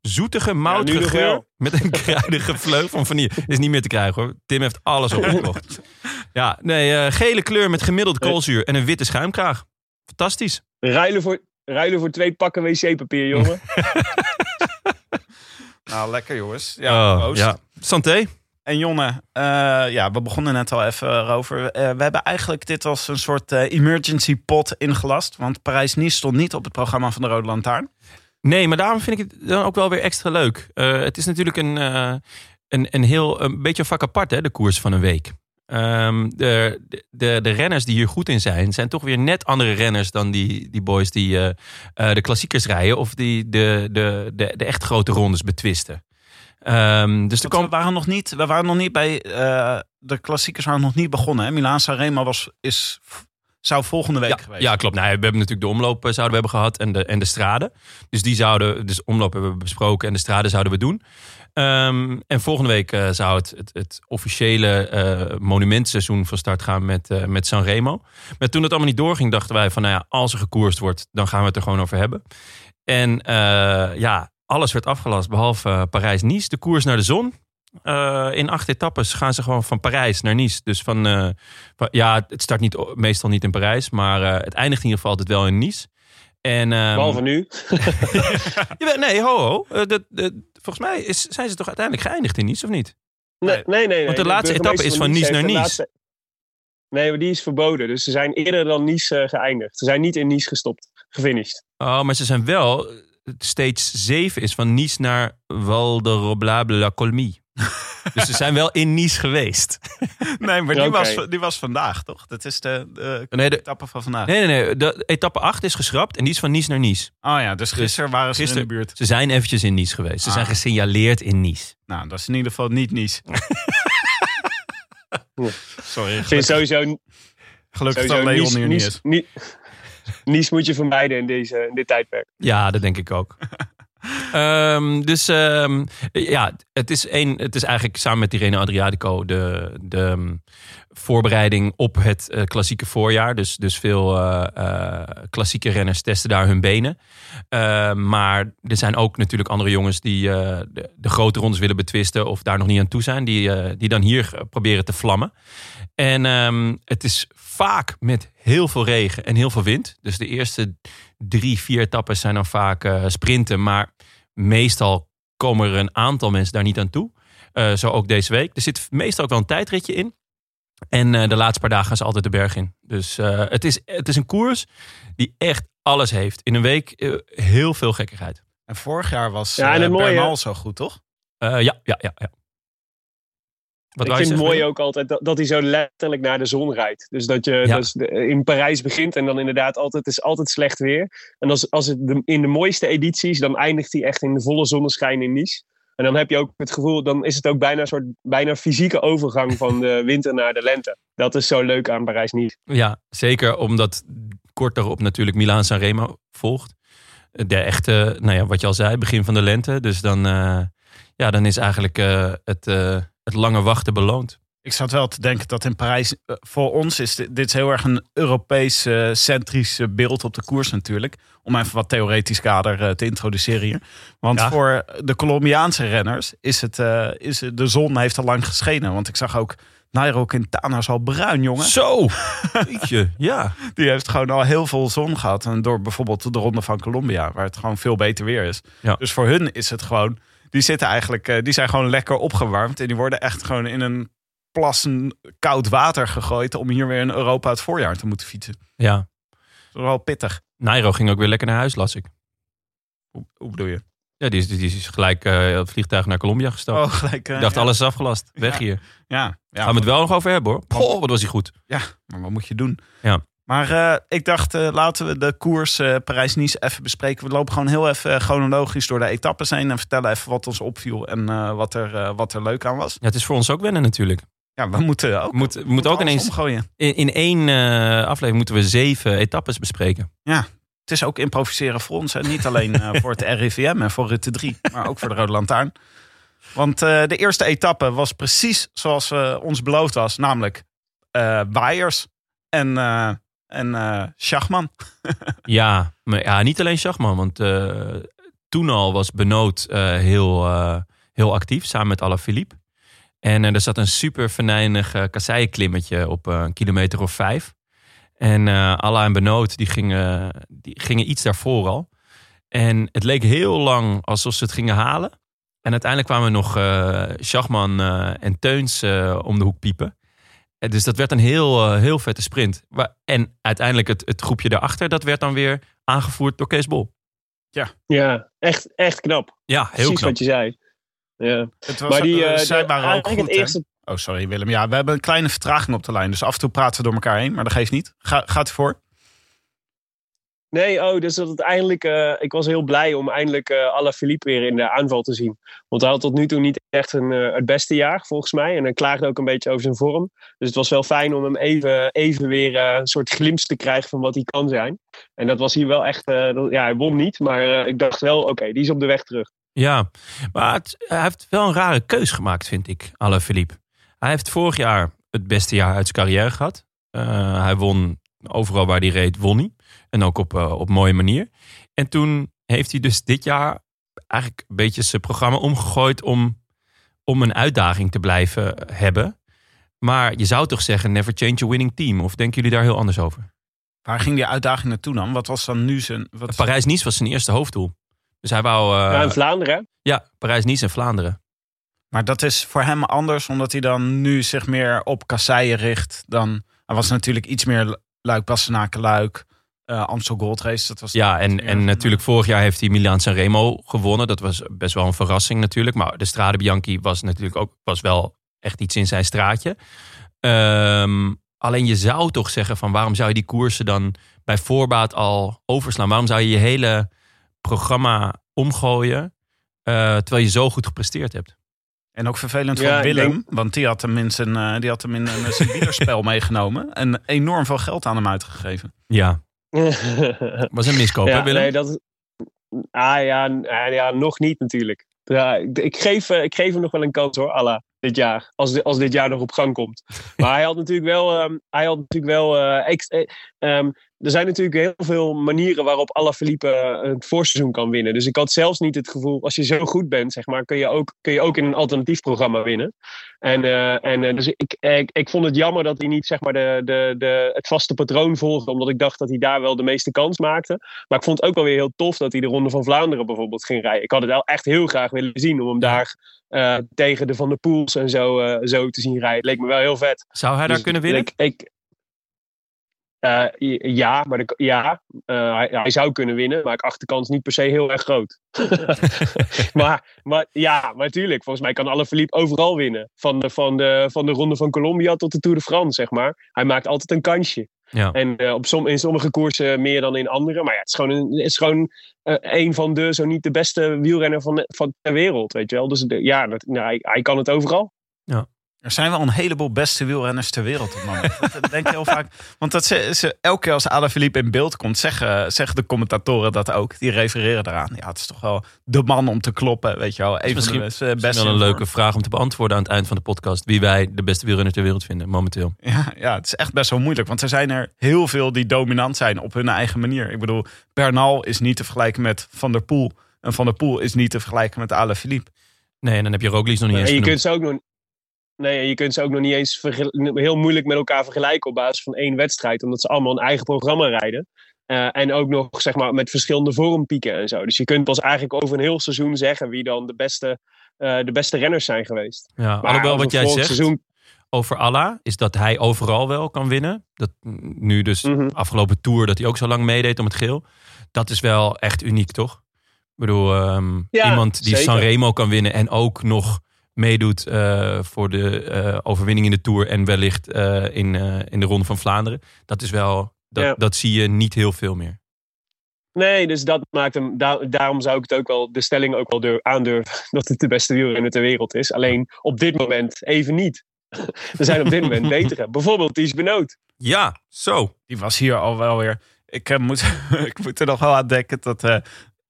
Zoetige, moutige ja, geur met een kruidige vleug van vanille. Is niet meer te krijgen hoor. Tim heeft alles opgekocht. *laughs* ja, nee, uh, gele kleur met gemiddeld koolzuur en een witte schuimkraag. Fantastisch. Ruilen voor, ruilen voor twee pakken wc-papier, jongen. *laughs* *laughs* nou, lekker jongens. Ja, oh, ja. Santé. En Jonne, eh, ja, we begonnen net al even erover. Eh, we hebben eigenlijk dit als een soort eh, emergency pot ingelast. Want Parijs-Nice stond niet op het programma van de Rode Lantaarn. Nee, maar daarom vind ik het dan ook wel weer extra leuk. Eh, het is natuurlijk een, eh, een, een heel een beetje een vak apart, hè, de koers van een week. Ehm, de, de, de renners die hier goed in zijn, zijn toch weer net andere renners dan die, die boys die eh, eh, de klassiekers rijden of die de, de, de, de echt grote rondes betwisten. Ehm, dus er we waren nog niet, we waren nog niet bij eh, de klassiekers waren nog niet begonnen. Hè? Milaan Sanremo was is zou volgende week ja, geweest. ja, klopt. Nou, we hebben natuurlijk de omloop zouden we hebben gehad en de, en de straden. Dus die zouden, dus omloop hebben we besproken en de straden zouden we doen. Ehm, en volgende week eh, zou het, het, officiële eh monumentseizoen van start gaan met, eh met Sanremo. Maar toen het allemaal niet doorging, dachten wij van, nou ja, als er gekoerst wordt, dan gaan we het er gewoon over hebben. En ja, alles werd afgelast behalve eh, Parijs-Nice, de koers naar de zon. In acht etappes gaan ze gewoon van Parijs naar Nice. Dus van, ja, het start niet, meestal niet in Parijs, maar het eindigt in ieder geval altijd wel in Nice. En, ehm, Behalve nu. *laughs* Nee, ho, ho. Eh, dat- dat- volgens mij is, zijn ze toch uiteindelijk geëindigd in Nice, of niet? Nee, nee, nee. Want de nee. laatste etappe is van Nice naar Nice. laatste- Nee, maar die is verboden. Dus ze zijn eerder dan Nice eh, geëindigd. Ze zijn niet in Nice gestopt, gefinished. Oh, maar ze zijn wel... Steeds 7 is van Nice naar Val de Roblable la Colmie. *laughs* dus ze zijn wel in Nice geweest. *laughs* Nee, maar die, was, die was vandaag, toch? Dat is de, de Nee, de, etappe van vandaag. nee, nee, nee. De etappe 8 is geschrapt en die is van Nice naar Nice. Oh ja, dus gisteren waren ze gisteren- in de buurt. Ze zijn eventjes in Nice geweest. Ze Ah. zijn gesignaleerd in Nice. Nou, dat is in ieder geval niet Nice. *laughs* Sorry, Ik vind sowieso, gelukkig sowieso dat Leon Nice, hier niet Nice, is. Ni- *laughs* Nice moet je vermijden in, deze, in dit tijdperk. Ja, dat denk ik ook. Ehm, dus ehm, ja, het is, een, het is eigenlijk samen met Tirreno Adriatico de, de ehm, voorbereiding op het eh, klassieke voorjaar. Dus, dus veel eh, eh, klassieke renners testen daar hun benen. Maar er zijn ook natuurlijk andere jongens die de, de grote rondes willen betwisten of daar nog niet aan toe zijn. Die, die dan hier proberen te vlammen. En ehm, het is vaak met heel veel regen en heel veel wind. Dus de eerste drie, vier etappes zijn dan vaak eh, sprinten. Maar meestal komen er een aantal mensen daar niet aan toe. Eh, zo ook deze week. Er zit meestal ook wel een tijdritje in. En eh, de laatste paar dagen gaan ze altijd de berg in. Dus eh, het, is, het is een koers die echt alles heeft. In een week heel veel gekkigheid. En vorig jaar was Ja, en mooie- zo goed, toch? Eh, ja, ja, ja. ja. Wat ik vind het mooi ook altijd dat, dat hij zo letterlijk naar de zon rijdt. Dus dat je Ja. de- in Parijs begint en dan inderdaad altijd, het is altijd slecht weer. En als, als het de- in de mooiste edities, dan eindigt hij echt in de volle zonneschijn in Nice. En dan heb je ook het gevoel, dan is het ook bijna een soort bijna fysieke overgang van de *laughs* winter naar de lente. Dat is zo leuk aan Parijs-Nice. Ja, zeker omdat kort daarop natuurlijk Milaan Sanremo volgt. De echte, nou ja, wat je al zei, begin van de lente. Dus dan, eh, ja, dan is eigenlijk eh, het, eh, het lange wachten beloond. Ik zat wel te denken dat in Parijs, eh, voor ons is dit, dit is heel erg een Europees eh, centrisch eh, beeld op de koers natuurlijk. Om even wat theoretisch kader eh, te introduceren hier. Want Ja. voor de Colombiaanse renners is het, is het- de zon heeft al lang geschenen. Want ik zag ook Nairo Quintana is al bruin, jongen. Zo! *laughs* Jeetje, ja. Die heeft gewoon al heel veel zon gehad. En door bijvoorbeeld de ronde van Colombia, waar het gewoon veel beter weer is. Ja. Dus voor hun is het gewoon, die zitten eigenlijk, eh, die zijn gewoon lekker opgewarmd. En die worden echt gewoon in een plassen koud water gegooid om hier weer in Europa het voorjaar te moeten fietsen. Ja. Dat is wel pittig. Nairo ging ook weer lekker naar huis, las ik. Hoe, hoe bedoel je? Ja, die is, die is gelijk eh, het vliegtuig naar Colombia gestapt. Oh, gelijk. eh, dacht, ja. alles is afgelast. Weg Ja. hier. Ja, ja, Gaan we het wel nog over hebben hoor. Goh, wat was hij goed. Ja, maar wat moet je doen? Ja. Maar eh, ik dacht, eh, laten we de koers eh, Parijs-Nice even bespreken. We lopen gewoon heel even chronologisch door de etappes heen. En vertellen even wat ons opviel en wat, er, wat er leuk aan was. Ja, het is voor ons ook wennen natuurlijk. Ja, we moeten ook, We moeten, we moeten ook ineens... omgooien. In, in één aflevering moeten we zeven etappes bespreken. Het is ook improviseren voor ons. En niet alleen voor het *laughs* RIVM en voor Rutte 3, maar ook voor de Rode Lantaarn. Want de eerste etappe was precies zoals ons beloofd was. Namelijk waaiers en, en eh Schachman. *laughs* Ja, maar ja, niet alleen Schachman. Want eh, toen al was Benoot eh, heel, heel actief samen met Alaphilippe. En er zat een super venijnig uh, kasseienklimmetje op een kilometer of vijf. En Alla en Benoot die gingen, die gingen iets daarvoor al. En het leek heel lang alsof ze het gingen halen. En uiteindelijk kwamen nog Schachman en Teuns om de hoek piepen. En dus dat werd een heel, eh, heel vette sprint. En uiteindelijk het, het groepje daarachter, dat werd dan weer aangevoerd door Kees Bol. Ja, echt, echt knap. Ja, heel Precies knap. wat je zei. Ja. Het was, Maar die, eh, eh, zij de- waren ook goed. het hè? eerste Oh, sorry Willem. Ja, we hebben een kleine vertraging op de lijn. Dus af en toe praten we door elkaar heen. Maar dat geeft niet. Ga, gaat u voor? Nee, oh, dus dat eindelijk. eh, ik was heel blij om eindelijk eh Alaphilippe weer in de aanval te zien. Want hij had tot nu toe niet echt een, eh, het beste jaar, volgens mij. En hij klaagde ook een beetje over zijn vorm. Dus het was wel fijn om hem even, even weer een soort glimp te krijgen van wat hij kan zijn. En dat was hier wel echt. ja, hij won niet, maar ik dacht wel, oké, die is op de weg terug. Ja, maar het- hij heeft wel een rare keus gemaakt, vind ik, Alain Philippe. Hij heeft vorig jaar het beste jaar uit zijn carrière gehad. Eh, hij won overal waar hij reed, won hij. En ook op, eh, op mooie manier. En toen heeft hij dus dit jaar eigenlijk een beetje zijn programma omgegooid om, om een uitdaging te blijven hebben. Maar je zou toch zeggen, never change a winning team. Of denken jullie daar heel anders over? Waar ging die uitdaging naartoe dan? Wat was dan nu zijn... Wat... Parijs-Nice was zijn eerste hoofddoel. Dus hij wou... eh, ja, in Vlaanderen. ja, Parijs-Nice en Vlaanderen. Maar dat is voor hem anders, omdat hij dan nu zich meer op kasseien richt. Dan, hij was natuurlijk iets meer Luik, Luik, eh Amstel Gold Race. Dat was Ja, en, en natuurlijk vorig jaar heeft hij Milaan Sanremo gewonnen. Dat was best wel een verrassing natuurlijk. Maar de Strade Bianchi was natuurlijk ook was wel echt iets in zijn straatje. Ehm, alleen je zou toch zeggen van waarom zou je die koersen dan bij voorbaat al overslaan? Waarom zou je je hele programma omgooien eh, terwijl je zo goed gepresteerd hebt? En ook vervelend Ja, voor Willem, denk- want die had hem in zijn, die had hem in, eh, zijn *laughs* wielerspel meegenomen. En enorm veel geld aan hem uitgegeven. Ja, *laughs* was een miskoop hè ja, Willem? nee, dat. Ah ja, ah, ja, nog niet natuurlijk. Ja, ik, geef, eh, ik geef hem nog wel een kans hoor, Allah, dit jaar. Als, als dit jaar nog op gang komt. *laughs* Maar hij had natuurlijk wel. ehm, hij had natuurlijk wel eh, ex- eh, ehm, er zijn natuurlijk heel veel manieren waarop Alaphilippe eh, het voorseizoen kan winnen. Dus ik had zelfs niet het gevoel, als je zo goed bent, zeg maar, kun je ook, kun je ook in een alternatief programma winnen. En, eh, en eh, dus ik, ik, ik vond het jammer dat hij niet zeg maar, de, de, de, het vaste patroon volgde, omdat ik dacht dat hij daar wel de meeste kans maakte. Maar ik vond het ook wel weer heel tof dat hij de Ronde van Vlaanderen bijvoorbeeld ging rijden. Ik had het wel echt heel graag willen zien om hem daar eh, tegen de Van der Poels en zo, zo te zien rijden. Het leek me wel heel vet. Zou hij daar Dus kunnen winnen? Ik, ik, eh, ja, maar de, ja, eh, hij, hij zou kunnen winnen, maar ik acht de kans niet per se heel erg groot. *laughs* maar, maar ja, maar natuurlijk. Volgens mij kan Alaphilippe overal winnen. Van de, van, de, van de Ronde van Colombia tot de Tour de France, zeg maar. Hij maakt altijd een kansje. Ja. En eh, op som, in sommige koersen meer dan in andere. Maar ja, het is gewoon, een, het is gewoon een van de, zo niet de beste wielrenner van, de- van ter wereld, weet je wel. Dus de- ja, dat, nou, hij, hij kan het overal. Er zijn wel een heleboel beste wielrenners ter wereld op het moment. Dat denk je heel vaak. Want dat ze, ze, elke keer als Alaphilippe in beeld komt, zeggen, zeggen de commentatoren dat ook. Die refereren eraan. Ja, het is toch wel de man om te kloppen, weet je wel. Een van misschien- Misschien wel een leuke vraag om te beantwoorden aan het eind van de podcast. Wie wij de beste wielrenner ter wereld vinden, momenteel. Ja, ja, het is echt best wel moeilijk. Want er zijn er heel veel die dominant zijn op hun eigen manier. Ik bedoel, Bernal is niet te vergelijken met Van der Poel. En Van der Poel is niet te vergelijken met Alaphilippe. Nee, en dan heb je Roglic nog niet eens En je genoemd. kunt ze ook nog. Nee, je kunt ze ook nog niet eens heel moeilijk met elkaar vergelijken op basis van één wedstrijd. Omdat ze allemaal een eigen programma rijden. Eh, en ook nog zeg maar, met verschillende vormpieken en zo. Dus je kunt pas eigenlijk over een heel seizoen zeggen wie dan de beste, eh, de beste renners zijn geweest. Ja, Maar alhoewel wat jij zegt Seizoen, over Allah is dat hij overal wel kan winnen. Dat nu dus Mhm. afgelopen tour dat hij ook zo lang meedeed om het geel. Dat is wel echt uniek, toch? Ik bedoel, ehm, Ja, iemand die zeker. Sanremo kan winnen en ook nog meedoet eh, voor de eh, overwinning in de Tour en wellicht eh, in, eh, in de Ronde van Vlaanderen. Dat is wel, dat, Ja. dat zie je niet heel veel meer. Nee, dus dat maakt hem. da- daarom zou ik het ook wel, de stelling ook wel durf, aandurven *laughs* dat het de beste wielrenner ter wereld is. Alleen op dit moment even niet. *laughs* er zijn op dit moment betere. Bijvoorbeeld Ties Benoot. Ja, zo. Die was hier al wel weer. Ik, moet, *laughs* ik moet er nog wel aan denken dat eh,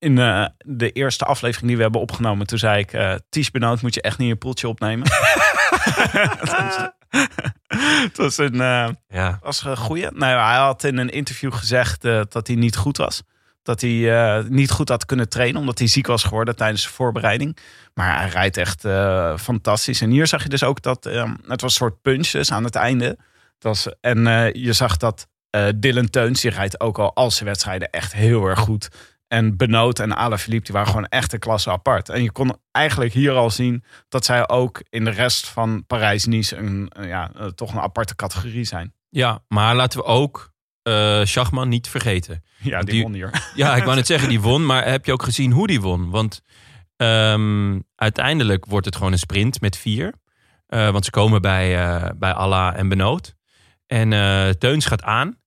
in eh, de eerste aflevering die we hebben opgenomen, toen zei ik: eh Ties Benoot moet je echt niet je poeltje opnemen. *laughs* Het was een, eh, Ja, was een goeie. Nou, hij had in een interview gezegd dat hij niet goed was. Dat hij niet goed had kunnen trainen, omdat hij ziek was geworden tijdens de voorbereiding. Maar hij rijdt echt fantastisch. En hier zag je dus ook dat eh, het was een soort punches aan het einde. Het was, en je zag dat Dylan Teuns, die rijdt ook al al zijn wedstrijden echt heel erg goed. En Benoot en Alaphilippe, die waren gewoon echt een klasse apart. En je kon eigenlijk hier al zien dat zij ook in de rest van Parijs-Nice een, een, ja, eh, toch een aparte categorie zijn. Ja, maar laten we ook eh Schachman niet vergeten. Ja, die, Die- won hier. *laughs* Ja, ik wou net zeggen, die won. Maar heb je ook gezien hoe die won? Want ehm, uiteindelijk wordt het gewoon een sprint met vier. Eh, want ze komen bij, eh bij Allah en Benoot. En eh, Teuns gaat aan.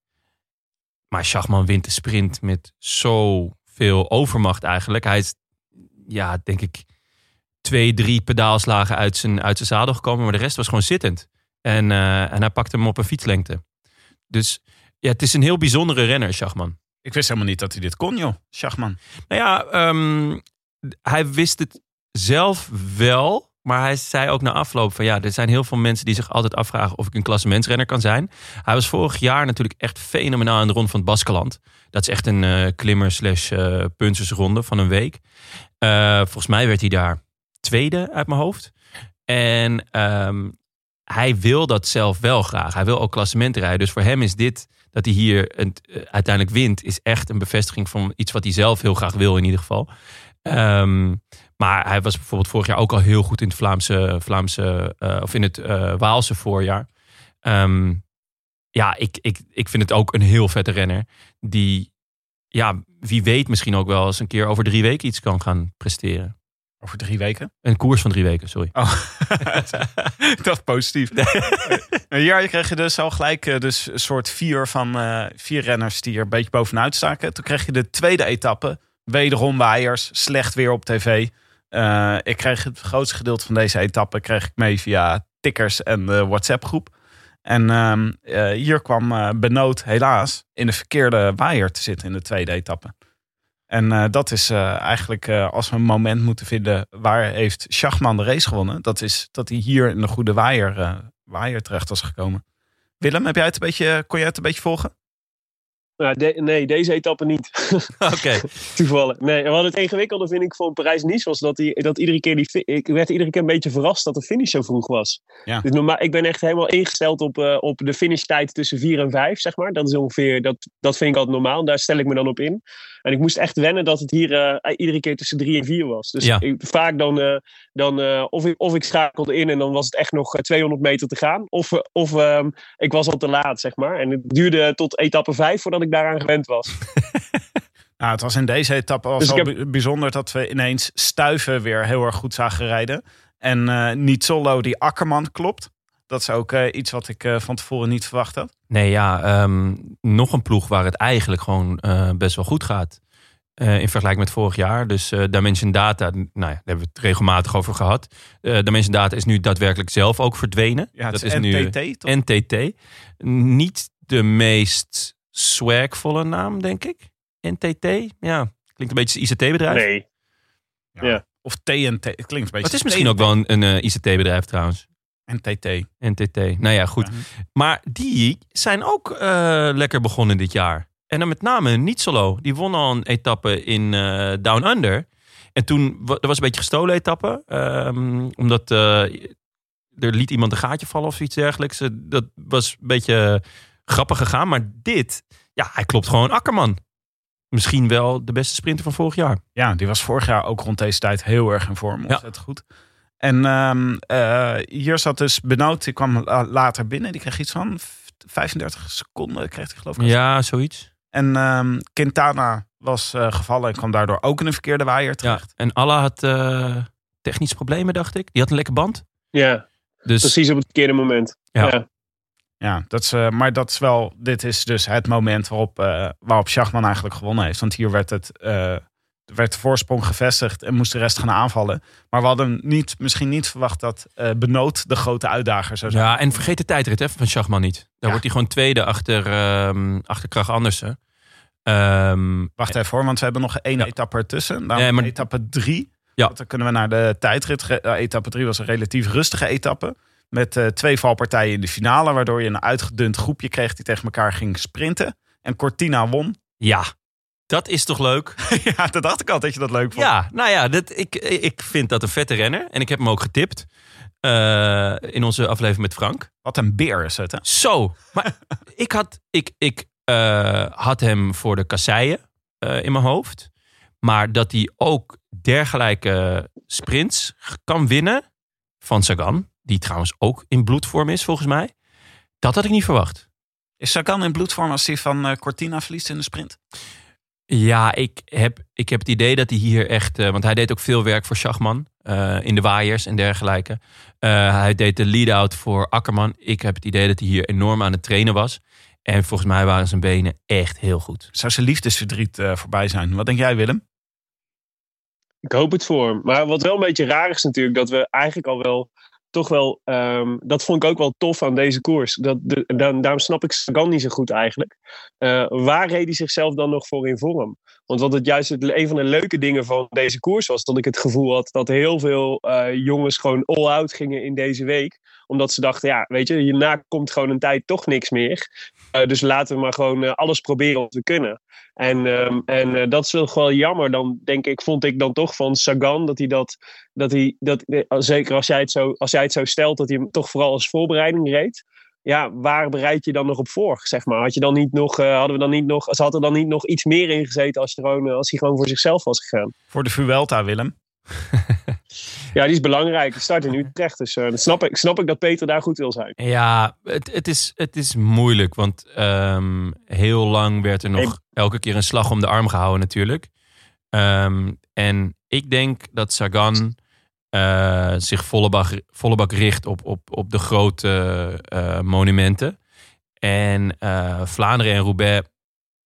Maar Schachman wint de sprint met zoveel overmacht eigenlijk. Hij is, ja, denk ik, twee, drie pedaalslagen uit zijn, uit zijn zadel gekomen. Maar de rest was gewoon zittend. En, eh, en hij pakte hem op een fietslengte. Dus ja, het is een heel bijzondere renner, Schachman. Ik wist helemaal niet dat hij dit kon, joh. Schachman. Nou ja, ehm, hij wist het zelf wel. Maar hij zei ook na afloop van ja, er zijn heel veel mensen die zich altijd afvragen of ik een klassementsrenner kan zijn. Hij was vorig jaar natuurlijk echt fenomenaal in de rond van het Baskeland. Dat is echt een eh, klimmer slash eh, puntersronde van een week. Eh, volgens mij werd hij daar tweede uit mijn hoofd. En ehm, hij wil dat zelf wel graag. Hij wil ook klassementen rijden. Dus voor hem is dit, dat hij hier uiteindelijk wint, is echt een bevestiging van iets wat hij zelf heel graag wil in ieder geval. Ehm, maar hij was bijvoorbeeld vorig jaar ook al heel goed in het Vlaamse, Vlaamse eh, of in het eh, Waalse voorjaar. Ehm, ja, ik, ik, ik vind het ook een heel vette renner. Die, ja, wie weet misschien ook wel eens een keer over drie weken iets kan gaan presteren. Over drie weken. Een koers van drie weken, sorry. Oh, *laughs* ik dacht positief. *laughs* Nou, Hier kreeg je dus al gelijk eh, dus een soort vier van vier renners die er een beetje bovenuit staken. Toen kreeg je de tweede etappe. Wederom waaiers, slecht weer op tv. Eh, ik kreeg het grootste gedeelte van deze etappe kreeg ik mee via tickers en de WhatsApp groep. En ehm, eh, hier kwam eh Benoot helaas in de verkeerde waaier te zitten in de tweede etappe. En dat is eigenlijk als we een moment moeten vinden waar heeft Schachman de race gewonnen. Dat is dat hij hier in de goede waaier, waaier terecht was gekomen. Willem, heb jij het een beetje, kon jij het een beetje volgen? Nou, de- nee, deze etappe niet. *laughs* *laughs* Oké. Toevallig. Nee, en wat het ingewikkelde vind ik van Parijs-Nice was dat, die, dat iedere keer die. Ik werd iedere keer een beetje verrast dat de finish zo vroeg was. Ja. Dus normaal, ik ben echt helemaal ingesteld op, eh, op de finishtijd tussen 4 en 5, zeg maar. Dat is ongeveer. Dat, dat vind ik altijd normaal. Daar stel ik me dan op in. En ik moest echt wennen dat het hier eh, iedere keer tussen 3 en 4 was. Dus Ja. ik, vaak dan. eh, dan eh, of, ik, of ik schakelde in en dan was het echt nog eh, 200 meter te gaan. Of, eh, of ehm, ik was al te laat, zeg maar. En het duurde tot etappe 5 voordat ik daaraan gewend was. *laughs* Nou, het was in deze etappe was Dus heb- bijzonder dat we ineens Stuiven weer heel erg goed zagen rijden. En eh niet solo die Akkerman klopt. Dat is ook eh, iets wat ik eh, van tevoren niet verwacht had. Nee, ja, ehm, nog een ploeg waar het eigenlijk gewoon eh, best wel goed gaat. Eh, in vergelijking met vorig jaar. Dus eh Dimension Data, nou ja, daar hebben we het regelmatig over gehad. Eh Dimension Data is nu daadwerkelijk zelf ook verdwenen. Ja, het dat is is nu NTT, toch? NTT. Niet de meest swagvolle naam, denk ik. NTT, ja. Klinkt een beetje ICT-bedrijf. Nee. Ja. Ja. Of TNT. Het klinkt een beetje Het is misschien ook wel een, een ICT-bedrijf trouwens. NTT. NTT. Nou ja, goed. Ja. Maar die zijn ook eh, lekker begonnen dit jaar. En dan met name niet solo. Die won al een etappe in eh, Down Under. En toen er was een beetje gestolen etappe. ehm, omdat eh, er liet iemand een gaatje vallen of iets dergelijks. Dat was een beetje grappig gegaan. Maar dit, ja, hij klopt gewoon Akkerman. Misschien wel de beste sprinter van vorig jaar. Ja, die was vorig jaar ook rond deze tijd heel erg in vorm. Ontzettend goed. En ehm, eh, hier zat dus Benoot, die kwam la- later binnen. Die kreeg iets van v- 35 seconden, kreeg hij geloof ik. Ja, zoiets. En ehm, Quintana was eh, gevallen en kwam daardoor ook in een verkeerde waaier Ja. terecht. En Allah had eh, technische problemen, dacht ik. Die had een lekker band. Ja, Dus precies op het verkeerde moment. Ja. Ja. Ja, dat is, maar dat is wel, dit is dus het moment waarop, eh waarop Schachman eigenlijk gewonnen heeft. Want hier werd, het, eh, werd de voorsprong gevestigd en moest de rest gaan aanvallen. Maar we hadden niet, misschien niet verwacht dat eh Benoot de grote uitdager zou zijn. Ja, en vergeet de tijdrit hè, van Schachman niet. Daar Ja. wordt hij gewoon tweede achter, ehm achter Krach Andersen. Ehm, Wacht even hoor, want we hebben nog één Ja. etappe ertussen. Dan Nee, maar- etappe drie. Ja. Dan kunnen we naar de tijdrit. Etappe drie was een relatief rustige etappe. Met eh, twee valpartijen in de finale. Waardoor je een uitgedund groepje kreeg die tegen elkaar ging sprinten. En Cortina won. ja, dat is toch leuk? *laughs* ja, dat dacht ik al dat je dat leuk vond. Ja, nou ja, dat, ik, ik vind dat een vette renner. En ik heb hem ook getipt eh, in onze aflevering met Frank. Wat een beer is het, hè? Zo, maar *laughs* ik had, ik, ik, eh, had hem voor de kasseien eh, in mijn hoofd. Maar dat hij ook dergelijke sprints kan winnen van Sagan. Die trouwens ook in bloedvorm is volgens mij. Dat had ik niet verwacht. Is Sagan in bloedvorm als hij van Cortina verliest in de sprint? Ja, ik heb, ik heb het idee dat hij hier echt... eh, want hij deed ook veel werk voor Schachman. eh, in de waaiers en dergelijke. Eh, hij deed de lead-out voor Akkerman. Ik heb het idee dat hij hier enorm aan het trainen was. En volgens mij waren zijn benen echt heel goed. Zou zijn liefdesverdriet eh, voorbij zijn? Wat denk jij, Willem? Ik hoop het voor hem. Maar wat wel een beetje raar is natuurlijk, dat we eigenlijk al wel, toch wel, ehm, dat vond ik ook wel tof aan deze koers. Dat, dan, daarom snap ik Sagan niet zo goed eigenlijk. Eh, waar reed zichzelf dan nog voor in vorm? Want wat het juist het, een van de leuke dingen van deze koers was, dat ik het gevoel had dat heel veel eh, jongens gewoon all-out gingen in deze week. Omdat ze dachten, ja, weet je, hierna komt gewoon een tijd toch niks meer. Eh, dus laten we maar gewoon eh, alles proberen wat we kunnen. En, ehm, en eh, dat is wel wel jammer. Dan denk ik, vond ik dan toch van Sagan dat hij dat, dat hij dat, zeker als jij het zo, als jij het zo stelt, dat hij hem toch vooral als voorbereiding reed. Ja, waar bereid je dan nog op voor? Zeg maar, had je dan niet nog, hadden we dan niet nog, had er dan niet nog iets meer in gezeten als, gewoon, als hij gewoon voor zichzelf was gegaan? Voor de Vuelta, Willem. *laughs* Ja, die is belangrijk. Start in Utrecht. Dus eh, dat snap ik, snap ik dat Peter daar goed wil zijn. Ja, het, het, is, het is moeilijk. Want ehm, heel lang werd er nog elke keer een slag om de arm gehouden natuurlijk. Ehm, en ik denk dat Sagan eh, zich volle bak, volle bak richt op, op, op de grote eh, monumenten. En Vlaanderen en Roubaix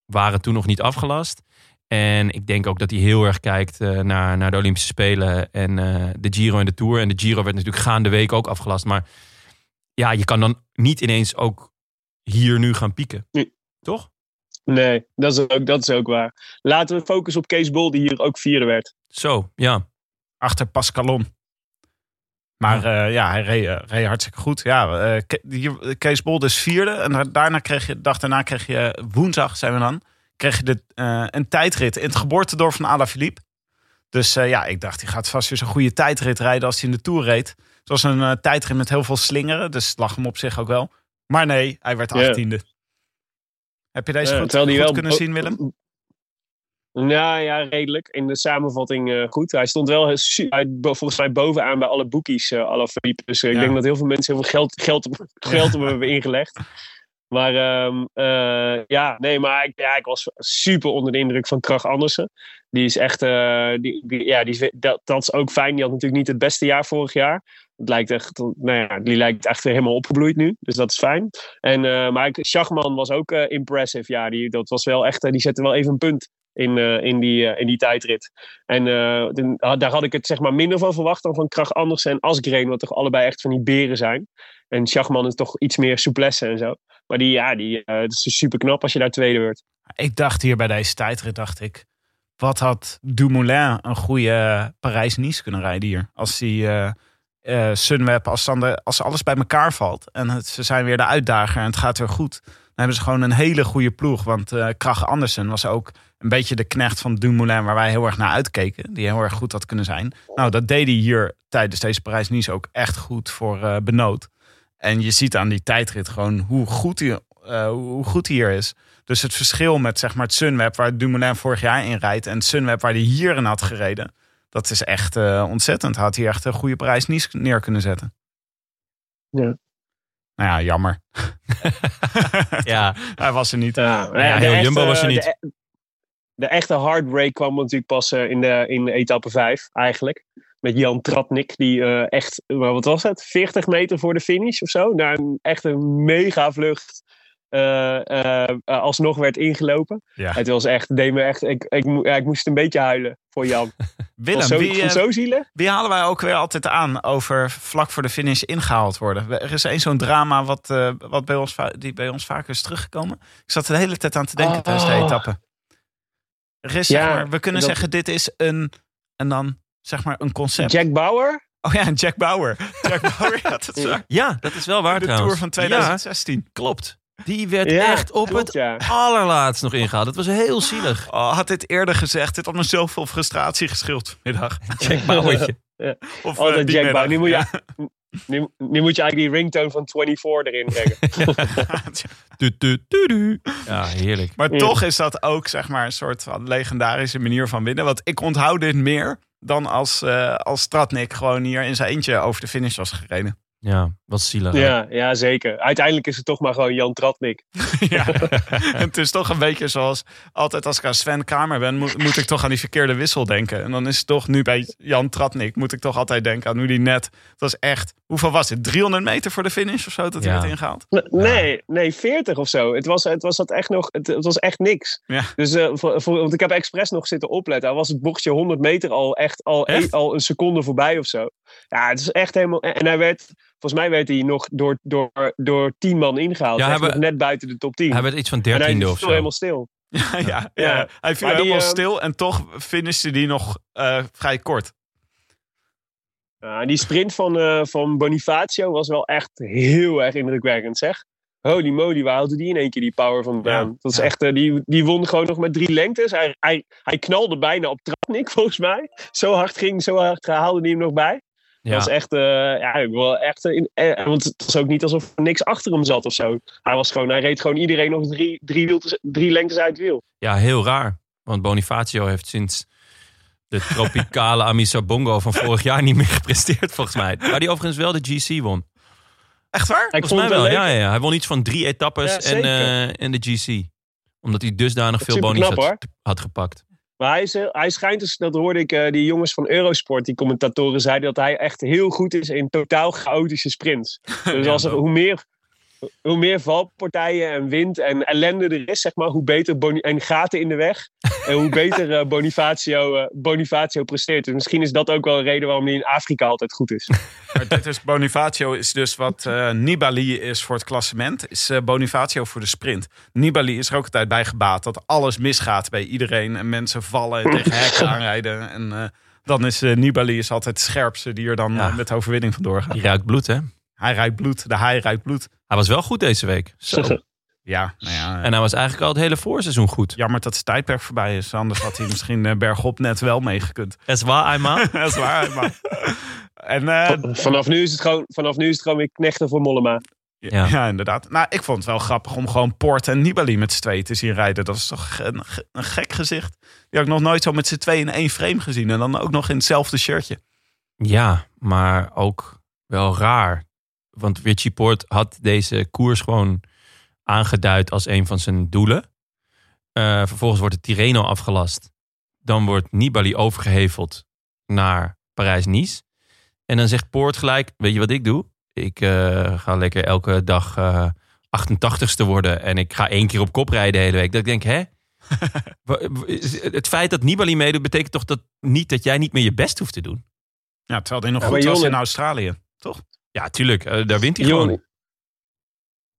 waren toen nog niet afgelast. En ik denk ook dat hij heel erg kijkt eh, naar, naar de Olympische Spelen en eh, de Giro en de Tour. En de Giro werd natuurlijk gaande week ook afgelast. Maar ja, je kan dan niet ineens ook hier nu gaan pieken. Nee. Toch? Nee, dat is, ook, dat is ook waar. Laten we focussen op Kees Bol, die hier ook vierde werd. Zo, ja. Achter Pascalon. Maar ja, ja hij reed, eh, reed hartstikke goed. Ja, eh, Kees Bol dus vierde. En da- daarna kreeg je, de dag daarna kreeg je, woensdag zijn we dan, kreeg je de, eh, een tijdrit in het geboortedorp van Alaphilippe. Dus eh, ja, ik dacht, hij gaat vast weer zo'n goede tijdrit rijden als hij in de Tour reed. Het was een eh, tijdrit met heel veel slingeren, dus het lag hem op zich ook wel. Maar nee, hij werd Ja. achttiende. Heb je deze goed, terwijl die goed wel- kunnen zien, Willem? Nou ja, redelijk. In de samenvatting goed. Hij stond wel volgens mij bovenaan bij alle boekies, eh Alaphilippe. Dus ik Ja. denk dat heel veel mensen heel veel geld, geld, geld op hem *laughs* hebben ingelegd. Maar ehm, eh, ja, nee, maar ik, ja, ik was super onder de indruk van Krach Andersen. Die is echt, eh, die, die- ja, die, dat, is ook fijn. Die had natuurlijk niet het beste jaar vorig jaar. Het lijkt echt, nou ja, die lijkt echt helemaal opgebloeid nu. Dus dat is fijn. En, eh, maar Schachman was ook impressive. Ja, die, dat was wel echt, die zette wel even een punt in, in, die, in die tijdrit. En daar had ik het zeg maar minder van verwacht dan van Krach Andersen en Asgreen. Wat toch allebei echt van die beren zijn. En Schachman is toch iets meer souplesse en zo. Maar die, ja, die, eh, het is super knap als je daar tweede wordt. Ik dacht hier bij deze tijdrit, dacht ik. Wat had Dumoulin een goede Parijs-Nice kunnen rijden hier? Als die eh eh, Sunweb, als, dan de, als alles bij elkaar valt. En ze zijn weer de uitdager en het gaat weer goed. Dan hebben ze gewoon een hele goede ploeg. Want eh Krach Andersen was ook een beetje de knecht van Dumoulin... waar wij heel erg naar uitkeken. Die heel erg goed had kunnen zijn. Nou, dat deed hij hier tijdens deze Parijs-Nice ook echt goed voor eh Benoot. En je ziet aan die tijdrit gewoon hoe goed hij, eh, hoe goed hij hier is. Dus het verschil met zeg maar, het Sunweb waar Dumoulin vorig jaar in rijdt... en het Sunweb waar hij hier in had gereden... dat is echt eh, ontzettend. Hij had hier echt een goede prijs niet neer kunnen zetten. Ja. Nou ja, jammer. *laughs* Ja, *laughs* Hij was er niet. Ja, heel Jumbo was er niet. e- De, echte heartbreak kwam natuurlijk pas eh, in, de, in etappe 5 eigenlijk. Met Jan Tratnik, die eh, echt, eh, wat was het, 40 meter voor de finish of zo, naar een echt een mega vlucht eh, alsnog werd ingelopen. Ja. Het was echt, deed me echt, ik, ik, ja, ik moest een beetje huilen voor Jan. *laughs* Willem, zo, wie, zo zielig. wie halen wij ook weer altijd aan over vlak voor de finish ingehaald worden? Er is één zo'n drama wat, wat bij ons, die bij ons vaker is teruggekomen. Ik zat er de hele tijd aan te denken Oh. tijdens de etappe. Er is, zeg Ja, maar, we kunnen dat- zeggen, dit is een, en dan zeg maar een concept. Jack Bauer? Oh ja, Jack Bauer. Jack Bauer, ja, dat is *laughs* waar. ja dat is wel waar De trouwens. Tour van 2016. Ja, klopt. Die werd Ja, echt op klopt, het ja. allerlaatst nog ingehaald. Dat was heel zielig. Oh, had dit eerder gezegd. Dit had me zoveel frustratie geschild vanmiddag. *laughs* Jack Bauertje. *laughs* Of, Altijd eh, Jack middag. Bauer. Nu moet, je, Ja. nu, nu moet je eigenlijk die ringtone van 24 erin brengen. Du, du, du, du. Ja, heerlijk. Maar Ja. toch is dat ook zeg maar een soort van legendarische manier van winnen. Want ik onthoud dit meer dan als, eh als Stratnik gewoon hier in zijn eentje over de finish was gereden. Ja, wat zielig. ja, ja, zeker. Uiteindelijk is het toch maar gewoon Jan Tratnik. *laughs* *laughs* ja. Het is toch een beetje zoals altijd als ik aan Sven Kramer ben, moet, moet ik toch aan die verkeerde wissel denken. En dan is het toch nu bij Jan Tratnik, moet ik toch altijd denken aan nu die net, dat was echt, hoeveel was het? 300 meter voor de finish of zo dat hij Ja. werd ingehaald? Nee, nee, 40 of zo. Het was, het was, dat echt, nog, het, het was echt niks. Ja. Dus, eh, voor, voor- want ik heb expres nog zitten opletten. Al was het bochtje 100 meter al echt al, Echt? een, al een seconde voorbij of zo. Ja, het is echt helemaal... En hij werd, volgens mij werd hij nog door, door, door 10 man ingehaald. Ja, hij nog we- net buiten de top 10. Hij werd iets van en hij dertiende viel of zo. helemaal stil. *laughs* Ja, ja, ja. Ja. hij viel Maar helemaal ehm, stil en toch finishte die nog eh, vrij kort. Ja, die sprint van, eh, van Bonifacio was wel echt heel erg indrukwekkend, zeg. Holy moly, waar haalde die in één keer die power vandaan? Ja, dat is echt, eh, die, die won gewoon nog met drie lengtes. Hij, hij, hij knalde bijna op Tratnik, volgens mij. Zo hard ging, zo hard haalde hij hem nog bij. Ja. Dat was echt, eh, ja, ik wil echt eh, in, eh, want het was ook niet alsof er niks achter hem zat of zo. Hij was gewoon, hij reed gewoon iedereen nog drie, drie, wieltes- drie lengtes uit het wiel. Ja, heel raar. Want Bonifacio heeft sinds de tropicale *laughs* Amisa Bongo van vorig jaar niet meer gepresteerd, volgens mij. Waar hij overigens wel de GC won. Echt waar? Ik Volgens vond mij het wel, wel ja, leuk. ja, ja. Hij won iets van drie etappes Ja, en, eh, en de GC. Omdat hij dusdanig veel had, had gepakt. Maar hij, is, heel- hij schijnt dus, dat hoorde ik eh, die jongens van Eurosport, die commentatoren zeiden, dat hij echt heel goed is in totaal chaotische sprints. *laughs* Dus als er, hoe, meer, hoe meer valpartijen en wind en ellende er is, zeg maar, hoe beter Boni- en gaten in de weg. En hoe beter eh, Bonifacio, eh, Bonifacio presteert. Dus misschien is dat ook wel een reden waarom hij in Afrika altijd goed is. *laughs* Maar dit is Bonifacio is dus wat eh, Nibali is voor het klassement, is Bonifacio voor de sprint. Nibali is er ook altijd bij gebaat dat alles misgaat bij iedereen en mensen vallen en tegen hekken *laughs* aanrijden. En dan is Nibali is altijd de scherpste die er dan Ja. met de overwinning vandoor gaat. Die ruikt bloed, hè? Hij rijdt bloed, de haai rijdt bloed. Hij was wel goed deze week. *laughs* Zo. Ja, nou ja, En hij was eigenlijk al het hele voorseizoen goed. jammer dat zijn tijdperk voorbij is. Anders had hij misschien eh, bergop net wel meegekund. *laughs* *laughs* Dat is waar, eenmaal. dat is waar. Maar... En eh, Vanaf nu is het gewoon, vanaf nu is het gewoon weer knechten voor Mollema. Ja. Ja. inderdaad. Nou, ik vond het wel grappig om gewoon Poort en Nibali met z'n tweeën te zien rijden. Dat is toch een, ge- een gek gezicht. Die had ik nog nooit zo met z'n tweeën in één frame gezien. En dan ook nog in hetzelfde shirtje. Ja, maar ook wel raar. Want Richie Poort had deze koers gewoon aangeduid als een van zijn doelen. Eh, vervolgens wordt de Tirreno afgelast. Dan wordt Nibali overgeheveld naar Parijs-Nice. En dan zegt Poort gelijk, weet je wat ik doe? Ik eh, ga lekker elke dag eh 88ste worden. En ik ga één keer op kop rijden de hele week. Dat ik denk, hè? *laughs* Het feit dat Nibali meedoet, betekent toch dat niet dat jij niet meer je best hoeft te doen? Ja, terwijl hij nog Ja, goed maar was in Australië. Toch? Ja, tuurlijk. eh, daar wint hij Jong, gewoon.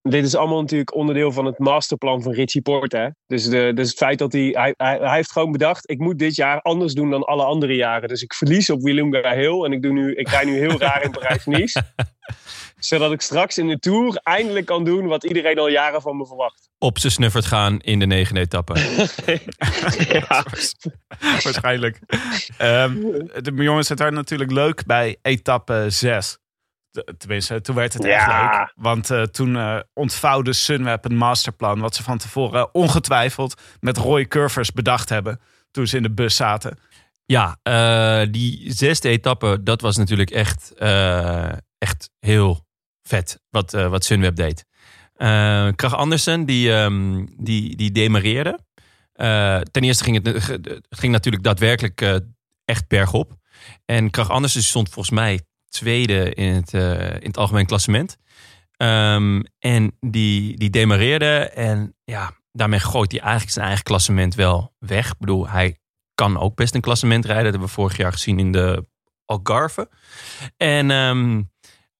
dit is allemaal natuurlijk onderdeel van het masterplan van Richie Porte. Hè? Dus, de, dus het feit dat hij, hij, hij, hij heeft gewoon bedacht, ik moet dit jaar anders doen dan alle andere jaren. Dus ik verlies op Willunga Hill en ik, doe nu, ik rij nu heel raar in Parijs-Nice. *laughs* Zodat ik straks in de Tour eindelijk kan doen wat iedereen al jaren van me verwacht. Op zijn snuffert gaan in de negende etappe. *laughs* ja. Waarschijnlijk. Ehm, de jongens, het werd natuurlijk leuk bij etappe 6. Tenminste, toen werd het echt Ja. leuk. Want eh, toen eh, ontvouwde Sunweb een masterplan... wat ze van tevoren ongetwijfeld met Roy Curvers bedacht hebben... toen ze in de bus zaten. Ja, eh, die zesde etappe, dat was natuurlijk echt, eh, echt heel vet wat, eh, wat Sunweb deed. Eh Krach Andersen, die, ehm, die, die demareerde. Eh, ten eerste ging het, het ging natuurlijk daadwerkelijk echt bergop. En Krach Andersen stond volgens mij tweede in het, eh, in het algemeen klassement. Ehm, en die, die demareerde en ja, daarmee gooit hij eigenlijk zijn eigen klassement wel weg. Ik bedoel, hij kan ook best een klassement rijden. Dat hebben we vorig jaar gezien in de Algarve. En ehm,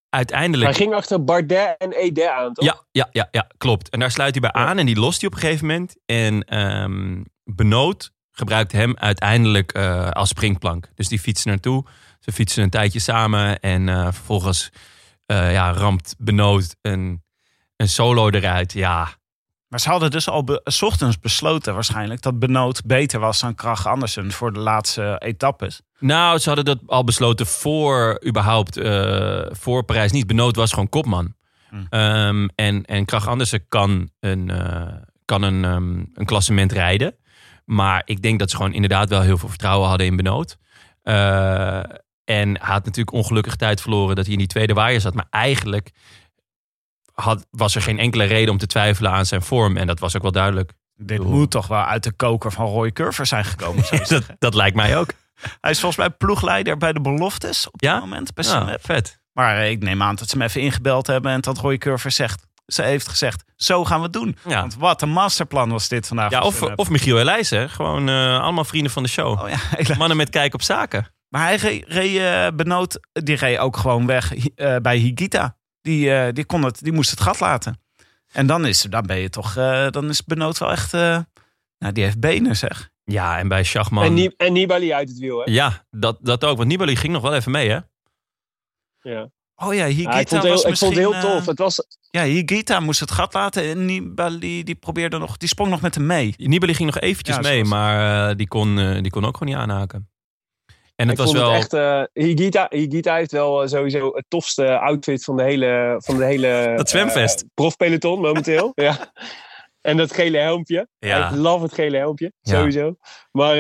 uiteindelijk... Hij ging achter Bardet en Ede aan, toch? Ja, ja, ja, ja, klopt. En daar sluit hij bij aan en die lost hij op een gegeven moment. En ehm Benoot gebruikt hem uiteindelijk eh, als springplank. Dus die fietsen naartoe. Ze fietsen een tijdje samen en eh, vervolgens eh, ja, ramt Benoot een, een solo eruit. Ja, Maar ze hadden dus al be- s ochtends besloten waarschijnlijk dat Benoot beter was dan Krach Andersen voor de laatste etappes. Nou, ze hadden dat al besloten voor überhaupt, eh, voor Parijs niet. Benoot was gewoon kopman. Hmm. Ehm, en, en Krach Andersen kan een, kan een, ehm, een klassement rijden. Maar ik denk dat ze gewoon inderdaad wel heel veel vertrouwen hadden in Benoot. En hij had natuurlijk ongelukkig tijd verloren dat hij in die tweede waaier zat. Maar eigenlijk had, was er geen enkele reden om te twijfelen aan zijn vorm. En dat was ook wel duidelijk. Dit moet toch wel uit de koker van Roy Curver zijn gekomen. *laughs* dat, dat lijkt mij ook. Hij is volgens mij ploegleider bij de beloftes op dit moment. Bij Ja, Sunweb. vet. Maar ik neem aan dat ze hem even ingebeld hebben en dat Roy Curver zegt. Ze heeft gezegd, zo gaan we het doen. Ja. Want wat een masterplan was dit vandaag. Ja, of, of Michiel Elijzen. Gewoon eh, allemaal vrienden van de show. Oh ja, *laughs* Mannen met kijk op zaken. Maar hij reed, reed eh, Benoot, die reed ook gewoon weg eh, bij Higita. Die, eh, die, kon het, die moest het gat laten. En dan is, dan ben je toch, eh, dan is Benoot wel echt, eh, nou die heeft benen zeg. Ja, en bij Schachman. En, Ni- en Nibali uit het wiel, hè? Ja, dat, dat ook. Want Nibali ging nog wel even mee, hè? Ja. Oh ja, Higita Ja, ik vond het was heel, ik vond het heel tof. Het was, ja, Higita moest het gat laten en Nibali die probeerde nog, die sprong nog met hem mee. Nibali ging nog eventjes Ja, mee, zoals- maar eh, die, kon, eh, die kon ook gewoon niet aanhaken. En het ik was wel... het echt... eh, Higita, Higita heeft wel eh, sowieso het tofste outfit van de hele... Van de hele Dat zwemvest. eh, profpeloton momenteel. *laughs* ja. En dat gele helmpje. Ja. Ik love het gele helmpje, Ja. sowieso. Maar,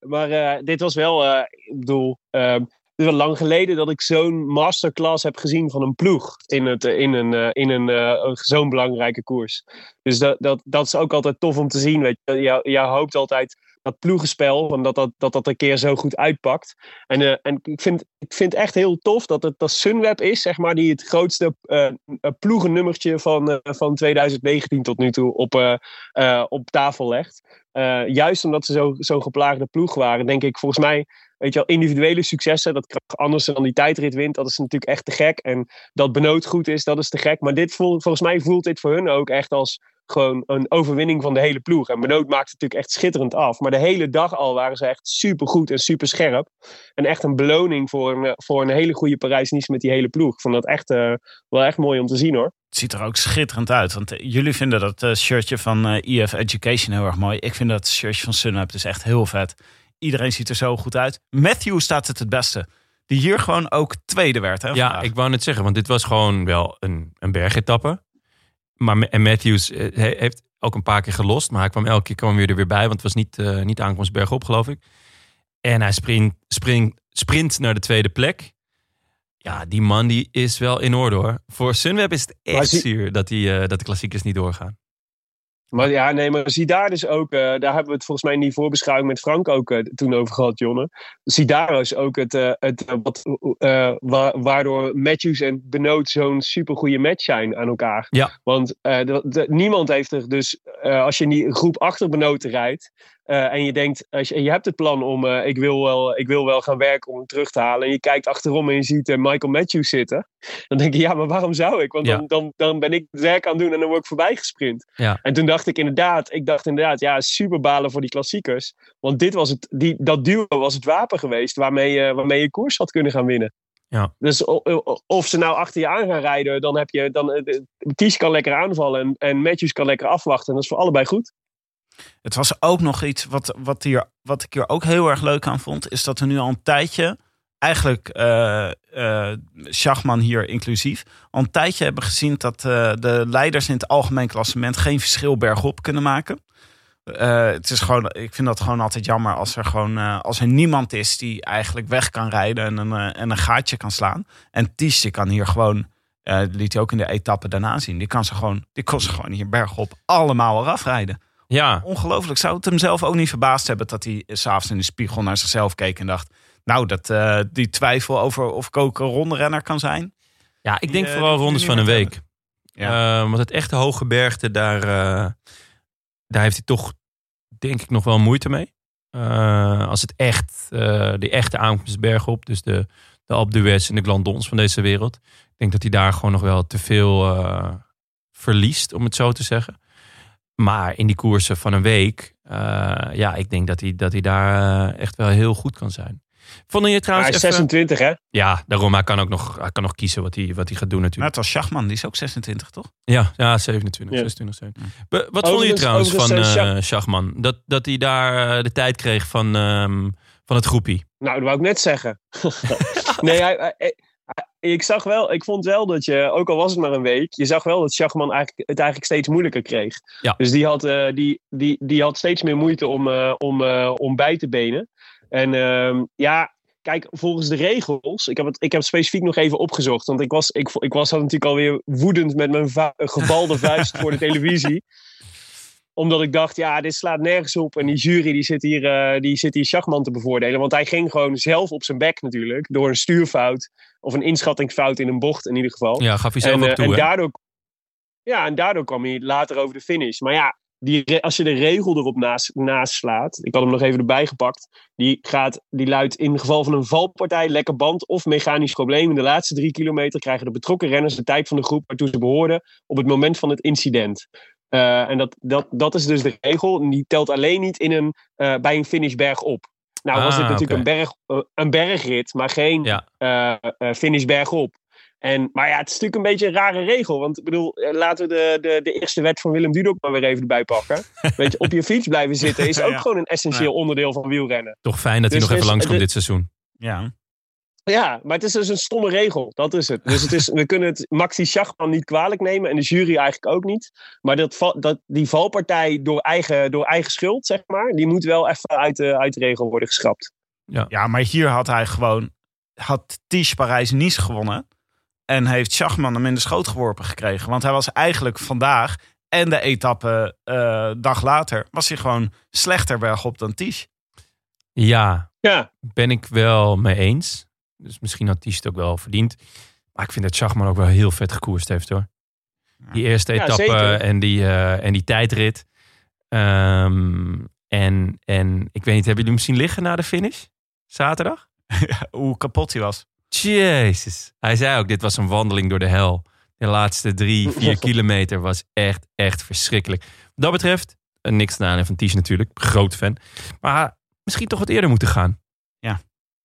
maar dit was wel, ik bedoel, ehm, het is wel lang geleden dat ik zo'n masterclass heb gezien van een ploeg in, het, in, een, in een, zo'n belangrijke koers. Dus dat, dat, dat is ook altijd tof om te zien. Weet je. Je hoopt altijd dat ploegenspel, want dat dat, dat een keer zo goed uitpakt. En, eh, en ik, vind, ik vind echt heel tof dat het dat Sunweb is, zeg maar, die het grootste eh, ploegennummertje van, eh, van 2019 tot nu toe op, op tafel legt. Juist omdat ze zo- zo'n geplaagde ploeg waren, denk ik volgens mij, weet je wel, individuele successen, dat Krach Andersen dan die tijdrit wint, dat is natuurlijk echt te gek. En dat Benoot goed is, dat is te gek. Maar dit voelt, volgens mij voelt dit voor hun ook echt als gewoon een overwinning van de hele ploeg. En Benoot maakt het natuurlijk echt schitterend af. Maar de hele dag al waren ze echt super goed en super scherp. En echt een beloning voor een, eh, voor een hele goede Parijs-Nice met die hele ploeg. Ik vond dat echt, eh, wel echt mooi om te zien hoor. Het ziet er ook schitterend uit. Want eh, jullie vinden dat eh, shirtje van eh EF Education heel erg mooi. Ik vind dat shirtje van Sunweb dus echt heel vet. Iedereen ziet er zo goed uit. Matthew staat het het beste. Die hier gewoon ook tweede werd. Hè, Ja, vandaag. ik wou net zeggen, want dit was gewoon wel een, een bergetappe. Maar Ma- en Matthews eh, he- heeft ook een paar keer gelost. Maar hij kwam elke keer kwam weer er weer bij. Want het was niet, eh niet aankomst bergop, geloof ik. En hij sprint, sprint, sprint naar de tweede plek. Ja, die man die is wel in orde hoor. Voor Sunweb is het echt zuur dat, die, eh, dat de klassiekers niet doorgaan. Maar ja, nee, maar zie daar dus ook, eh, daar hebben we het volgens mij in die voorbeschouwing met Frank ook eh, toen over gehad, Jonne. Zie daar dus ook het, eh, het wat, wa- waardoor Matthews en Benoot zo'n supergoeie match zijn aan elkaar. Ja. Want niemand heeft er dus, als je in die groep achter Benoot rijdt eh, en je denkt, als je, je hebt het plan om, eh, ik, wil wel, ik wil wel gaan werken om hem terug te halen. En je kijkt achterom en je ziet eh, Michael Matthews zitten. Dan denk je, ja, maar waarom zou ik? Want Ja. dan, dan, dan ben ik het werk aan het doen en dan word ik voorbij gesprint. Ja. En toen dacht ik inderdaad, ik dacht inderdaad, ja, super balen voor die klassiekers. Want dit was het, die, dat duo was het wapen geweest waarmee je, waarmee je koers had kunnen gaan winnen. Ja. Dus of ze nou achter je aan gaan rijden, dan heb je, dan, Kies kan lekker aanvallen en, en Matthews kan lekker afwachten. En dat is voor allebei goed. Het was ook nog iets wat, wat, hier, wat ik hier ook heel erg leuk aan vond. Is dat we nu al een tijdje, eigenlijk eh eh, Schachman hier inclusief, al een tijdje hebben gezien dat eh, de leiders in het algemeen klassement geen verschil bergop kunnen maken. Het is gewoon, ik vind dat gewoon altijd jammer als er gewoon als er niemand is die eigenlijk weg kan rijden en een, en een gaatje kan slaan. En Ties die kan hier gewoon, dat liet hij ook in de etappe daarna zien, die kan ze gewoon, die kon ze gewoon hier bergop allemaal eraf rijden Ja, ongelooflijk. Zou het hem zelf ook niet verbaasd hebben dat hij s'avonds in de spiegel naar zichzelf keek en dacht: Nou, dat, eh, die twijfel over of ik ook een ronderenner kan zijn. ja ik denk eh, vooral rondes van een week. Ja. Eh, want het echte hoge bergte, daar, daar heeft hij toch, denk ik, nog wel moeite mee. Als het echt, de echte aankomst bergop, dus de, de Alpe d'Huez en de Glandons van deze wereld. Ik denk dat hij daar gewoon nog wel te veel verliest, om het zo te zeggen. Maar in die koersen van een week, eh, ja, ik denk dat hij, dat hij daar eh, echt wel heel goed kan zijn. Vonden je Hij trouwens is even... 26, hè? Ja, daarom. Hij kan ook nog, hij kan nog kiezen wat hij, wat hij gaat doen natuurlijk. Net als Schachman, die is ook 26, toch? Ja, ja 27, Ja. 26, 27. Be- Wat vond je trouwens van Schach- Schachman? Dat, dat hij daar de tijd kreeg van, ehm, van het groepie. Nou, dat wou ik net zeggen. *laughs* nee, hij, hij- hij- ik zag wel, ik vond wel dat je, ook al was het maar een week, je zag wel dat Schachman eigenlijk, het eigenlijk steeds moeilijker kreeg. Ja. Dus die had, eh, die, die, die had steeds meer moeite om, eh, om, eh, om bij te benen. En ehm, ja, kijk, volgens de regels, ik heb, het, ik heb het specifiek nog even opgezocht, want ik was, ik, ik was natuurlijk alweer woedend met mijn gebalde *laughs* vuist voor de televisie omdat ik dacht, ja, dit slaat nergens op. En die jury die zit hier, eh, die zit hier Schachman te bevoordelen. Want hij ging gewoon zelf op zijn bek natuurlijk. Door een stuurfout. Of een inschattingsfout in een bocht in ieder geval. Ja, gaf hij zelf en, ook eh, toe, en, hè? daardoor, ja, en daardoor kwam hij later over de finish. Maar ja, die, als je de regel erop naast, naast slaat. Ik had hem nog even erbij gepakt. Die, gaat, die luidt in geval van een valpartij, lekke band of mechanisch probleem. In de laatste drie kilometer krijgen de betrokken renners de tijd van de groep waartoe ze behoorden. op het moment van het incident. Eh, en dat, dat, dat is dus de regel. En die telt alleen niet in een, eh, bij een finish bergop. Nou was Ah, dit natuurlijk oké. een, berg, eh, een bergrit, maar geen Ja. eh, eh, finish bergop. En, maar ja, het is natuurlijk een beetje een rare regel. Want ik bedoel, laten we de, de, de eerste wet van Willem Dudok maar weer even erbij pakken. *laughs* Weet je, op je fiets blijven zitten is *laughs* ook Ja. gewoon een essentieel onderdeel van wielrennen. Toch fijn dat hij Dus nog even dus- langskomt dit seizoen. Ja. Ja, maar het is dus een stomme regel. Dat is het. Dus het is, we kunnen het Maxi Schachman niet kwalijk nemen. En de jury eigenlijk ook niet. Maar dat, dat, die valpartij door eigen, door eigen schuld, zeg maar. Die moet wel even uit de, uit de regel worden geschrapt. ja, maar hier had hij gewoon... Had Ties Parijs-Nice gewonnen. En heeft Schachman hem in de schoot geworpen gekregen. Want hij was eigenlijk vandaag en de etappe eh dag later... was hij gewoon slechter bergop dan Ties. Ja, Ja, ben ik wel mee eens. Dus misschien had Ties het ook wel verdiend. Maar ik vind dat Schachman ook wel heel vet gekoerst heeft hoor. Die eerste Ja, etappe zeker. en, die, eh, en die tijdrit. Ehm, en, en ik weet niet, hebben jullie hem zien liggen na de finish? Zaterdag? *laughs* Hoe kapot hij was. Jezus. Hij zei ook, dit was een wandeling door de hel. De laatste drie, vier *laughs* kilometer was echt, echt verschrikkelijk. Wat dat betreft, eh, niks te van Ties natuurlijk. Groot fan. Maar misschien toch wat eerder moeten gaan.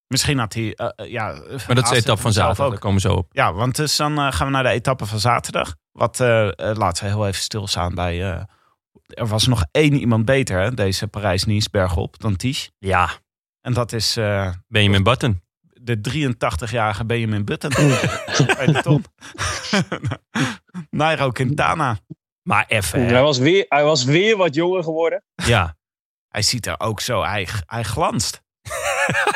Misschien had hij... eh, eh, ja, Maar dat is de etappe van zaterdag, daar komen we zo op. Ja, want dus dan gaan we naar de etappe van zaterdag. Wat, eh, eh, laten we heel even stilstaan bij... eh, er was nog één iemand beter, hè, deze Parijs-Nice bergop, dan Ties. Ja, En dat is eh, Benjamin Button. de 83-jarige Benjamin Button. *laughs* bij de top. *laughs* Nairo Quintana. Maar even, hè. hij was, weer, hij was weer wat jonger geworden. Ja. Hij ziet er ook zo, hij, hij glanst. *laughs*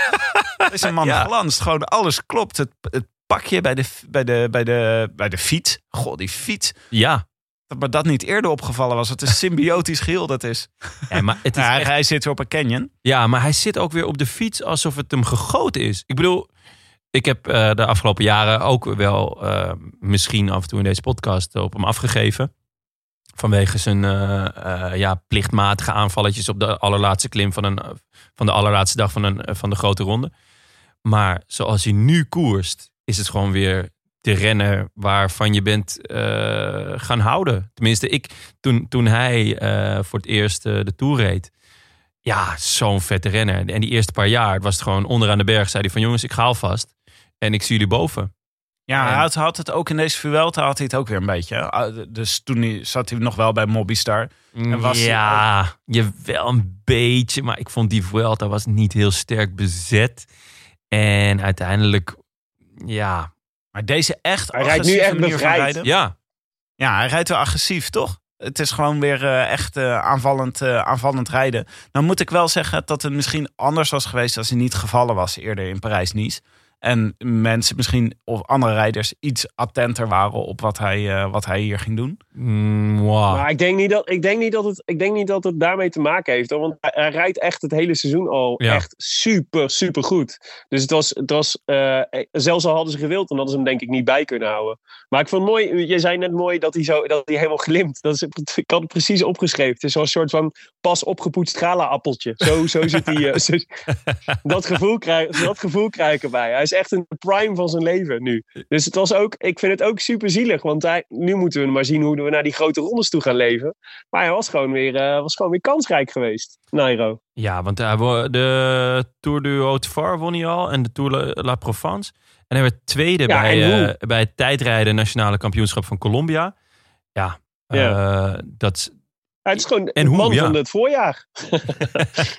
Deze man Ja. glanst, gewoon alles klopt. Het, het pakje bij de, bij, de, bij, de, bij de fiets. God, die fiets. Ja. Dat me dat niet eerder opgevallen was. Wat een symbiotisch geheel dat is. ja maar het is Ja, echt- hij zit weer op een canyon. ja, maar hij zit ook weer op de fiets alsof het hem gegoten is. Ik bedoel, ik heb eh, de afgelopen jaren ook wel eh, misschien af en toe in deze podcast op hem afgegeven. Vanwege zijn eh, ja, plichtmatige aanvalletjes op de allerlaatste klim van, een, van de allerlaatste dag van, een, van de grote ronde. Maar zoals hij nu koerst, is het gewoon weer de renner waarvan je bent eh, gaan houden. Tenminste, ik, toen, toen hij eh, voor het eerst eh, de Tour reed. Ja, zo'n vette renner. En die eerste paar jaar het was het gewoon onderaan de berg. Zei hij van jongens, ik ga alvast. En ik zie jullie boven. Ja, En- hij had, had het ook in deze Vuelta had hij het ook weer een beetje. Ah, Dus toen hij, zat hij nog wel bij Mobbystar. En was ja, je wel een beetje. Maar ik vond die Vuelta was niet heel sterk bezet. En uiteindelijk, ja, Maar deze echt Hij rijdt nu agressieve echt manier van bevrijd. rijden. ja, Ja, hij rijdt wel agressief, toch? Het is gewoon weer eh, echt eh, aanvallend, eh, aanvallend rijden. Nou moet ik wel zeggen dat het misschien anders was geweest als hij niet gevallen was eerder in Parijs-Nice. En mensen misschien, of andere rijders, iets attenter waren op wat hij, eh, wat hij hier ging doen. Mm, wow. Maar ik denk, niet dat, ik, denk niet dat het, ik denk niet dat het daarmee te maken heeft. Hoor, want hij, hij rijdt echt het hele seizoen al Ja. echt super, super goed. Dus het was, het was eh, zelfs al hadden ze gewild, dan hadden ze hem denk ik niet bij kunnen houden. Maar ik vond het mooi, je zei net mooi dat hij, zo, dat hij helemaal glimt. Dat is, ik had het precies opgeschreven. Het is zo'n soort van pas opgepoetst gala-appeltje. Zo, zo zit hij. eh, *laughs* zo- dat, gevoel krijg, dat gevoel krijg ik erbij. Hij is echt in de prime van zijn leven nu. Dus het was ook, ik vind het ook super zielig. Want hij, nu moeten we maar zien hoe we naar die grote rondes toe gaan leven. Maar hij was gewoon weer, uh, was gewoon weer kansrijk geweest, Nairo. Ja, want hij won de Tour du Haute-Var won hij al en de Tour La, La Provence. En hij werd tweede Ja, bij, eh, bij het tijdrijden nationale kampioenschap van Colombia. Ja, Ja. eh, dat Het is gewoon En hoe, man ja. van het voorjaar. *laughs* *laughs*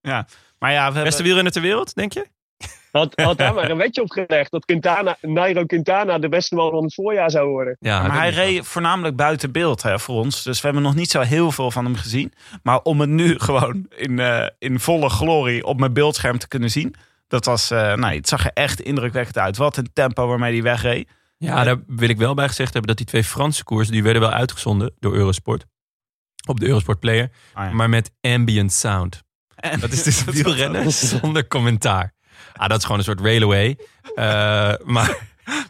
Ja. Maar ja, we hebben... beste wielrenner ter wereld, denk je? Had, had daar *laughs* maar een wetje op gelegd dat Quintana, Nairo Quintana de beste man van het voorjaar zou worden. Ja, maar hij reed voornamelijk buiten beeld hè, voor ons. Dus we hebben nog niet zo heel veel van hem gezien. Maar om het nu *laughs* gewoon in, eh, in volle glorie op mijn beeldscherm te kunnen zien. Dat was, eh nou, het zag er echt indrukwekkend uit. Wat een tempo waarmee hij wegreed. Ja, daar wil ik wel bij gezegd hebben dat die twee Franse koersen, die werden wel uitgezonden door Eurosport. Op de Eurosport Player. Ah, ja. Maar met ambient sound. En- Dat is *laughs* dus wielrennen zonder commentaar. Ah, dat is gewoon een soort railway. Eh, maar,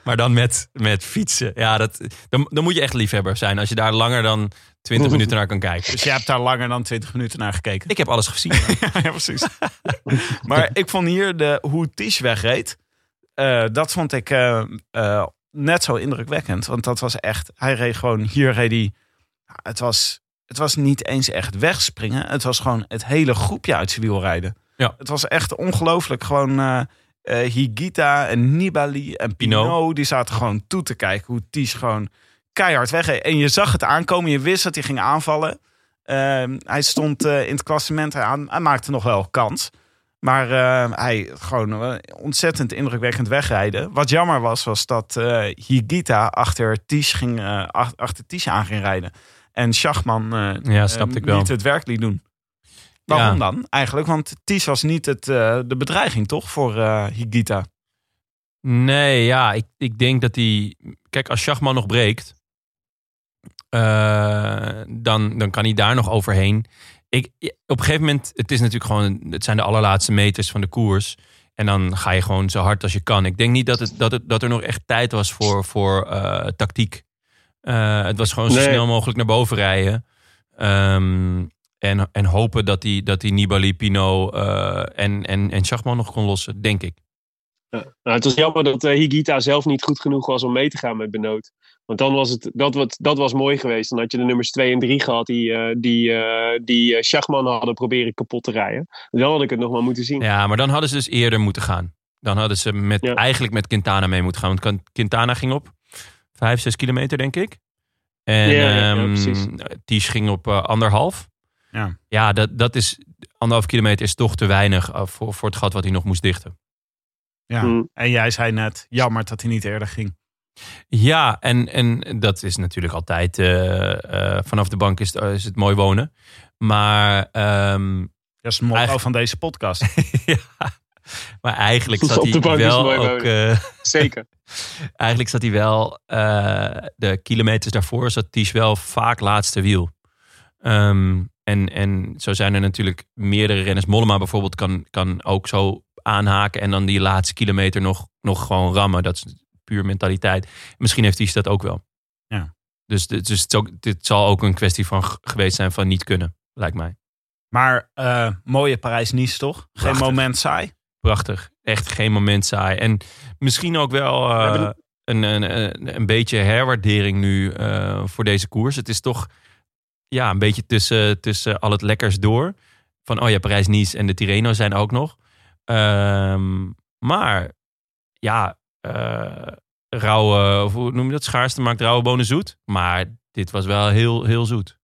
maar dan met, met fietsen. Ja, dat, dan, dan moet je echt liefhebber zijn als je daar langer dan 20 minuten naar kan kijken. Dus je hebt daar langer dan 20 minuten naar gekeken. Ik heb alles gezien. *laughs* ja, precies. *laughs* maar ik vond hier de, hoe Tisch wegreed. eh, dat vond ik eh, net zo indrukwekkend. Want dat was echt. Hij reed gewoon. Hier reed hij. Het was, het was niet eens echt wegspringen. Het was gewoon het hele groepje uit zijn wiel rijden. Ja. Het was echt ongelooflijk. Gewoon. eh eh, Higita en Nibali en Pinot, Pinot. die zaten gewoon toe te kijken hoe Ties gewoon keihard wegreed. En je zag het aankomen, je wist dat hij ging aanvallen. Ehm, hij stond eh, in het klassement, hij, aan- hij maakte nog wel kans. Maar eh, hij gewoon ontzettend indrukwekkend wegrijden. Wat jammer was, was dat eh, Higita achter Ties, ging, ach- achter Ties aan ging rijden. En Schachman Ja, snapte eh, ik wel. niet het werk liet doen. Waarom Ja. dan eigenlijk? Want Ties was niet het, eh, de bedreiging toch voor eh, Higita? Nee, ja, ik, ik denk dat hij... Kijk, als Schachman nog breekt... eh, dan, dan kan hij daar nog overheen. Ik, op een gegeven moment, het is natuurlijk gewoon... Het zijn de allerlaatste meters van de koers. En dan ga je gewoon zo hard als je kan. Ik denk niet dat, het, dat, het, dat er nog echt tijd was voor, voor eh, tactiek. Eh, het was gewoon zo Nee. snel mogelijk naar boven rijden. Ehm, en, en hopen dat hij, dat hij Nibali, Pino eh, en, en, en Schachman nog kon lossen, denk ik. Ja. Nou, het was jammer dat eh, Higita zelf niet goed genoeg was om mee te gaan met Benoot. Want dan was het, dat, wat, dat was mooi geweest. Dan had je de nummers 2 en 3 gehad die, eh, die, die Schachman hadden proberen kapot te rijden. Dan had ik het nog maar moeten zien. Ja, maar dan hadden ze dus eerder moeten gaan. Dan hadden ze met, Ja. eigenlijk met Quintana mee moeten gaan. Want Quintana ging op 5, 6 kilometer, denk ik. En Ja, ja, precies. Ties ging op anderhalf. Ja. Ja, dat, dat is, anderhalf kilometer is toch te weinig eh, voor, voor het gat wat hij nog moest dichten. Ja. Hmm. En jij zei net, jammer dat hij niet eerder ging. Ja, en, en dat is natuurlijk altijd, eh, eh, vanaf de bank is het, is het mooi wonen. Maar, ehm, Dat is het motto Eigenlijk- van deze podcast. *laughs* ja, maar eigenlijk *laughs* zat Op de hij wel ook... eh, *laughs* Zeker. Eigenlijk zat hij wel, eh, de kilometers daarvoor zat Ties wel vaak laatste wiel. Ehm, en, en zo zijn er natuurlijk meerdere renners. Mollema bijvoorbeeld kan, kan ook zo aanhaken en dan die laatste kilometer nog, nog gewoon rammen. Dat is puur mentaliteit. Misschien heeft Ties dat ook wel. Ja. Dus, dus het, ook- dit zal ook een kwestie van geweest zijn van niet kunnen, lijkt mij. Maar eh, mooie Parijs-Nice toch? Geen moment saai. Prachtig. Echt geen moment saai. En misschien ook wel eh, een, een, een beetje herwaardering nu eh, voor deze koers. Het is toch ja, een beetje tussen, tussen al het lekkers door. Van, oh ja, Parijs-Nice en de Tirreno zijn ook nog. Ehm, maar ja, eh rauwe, hoe noem je dat? Schaarste maakt rauwe bonen zoet. Maar dit was wel heel, heel zoet.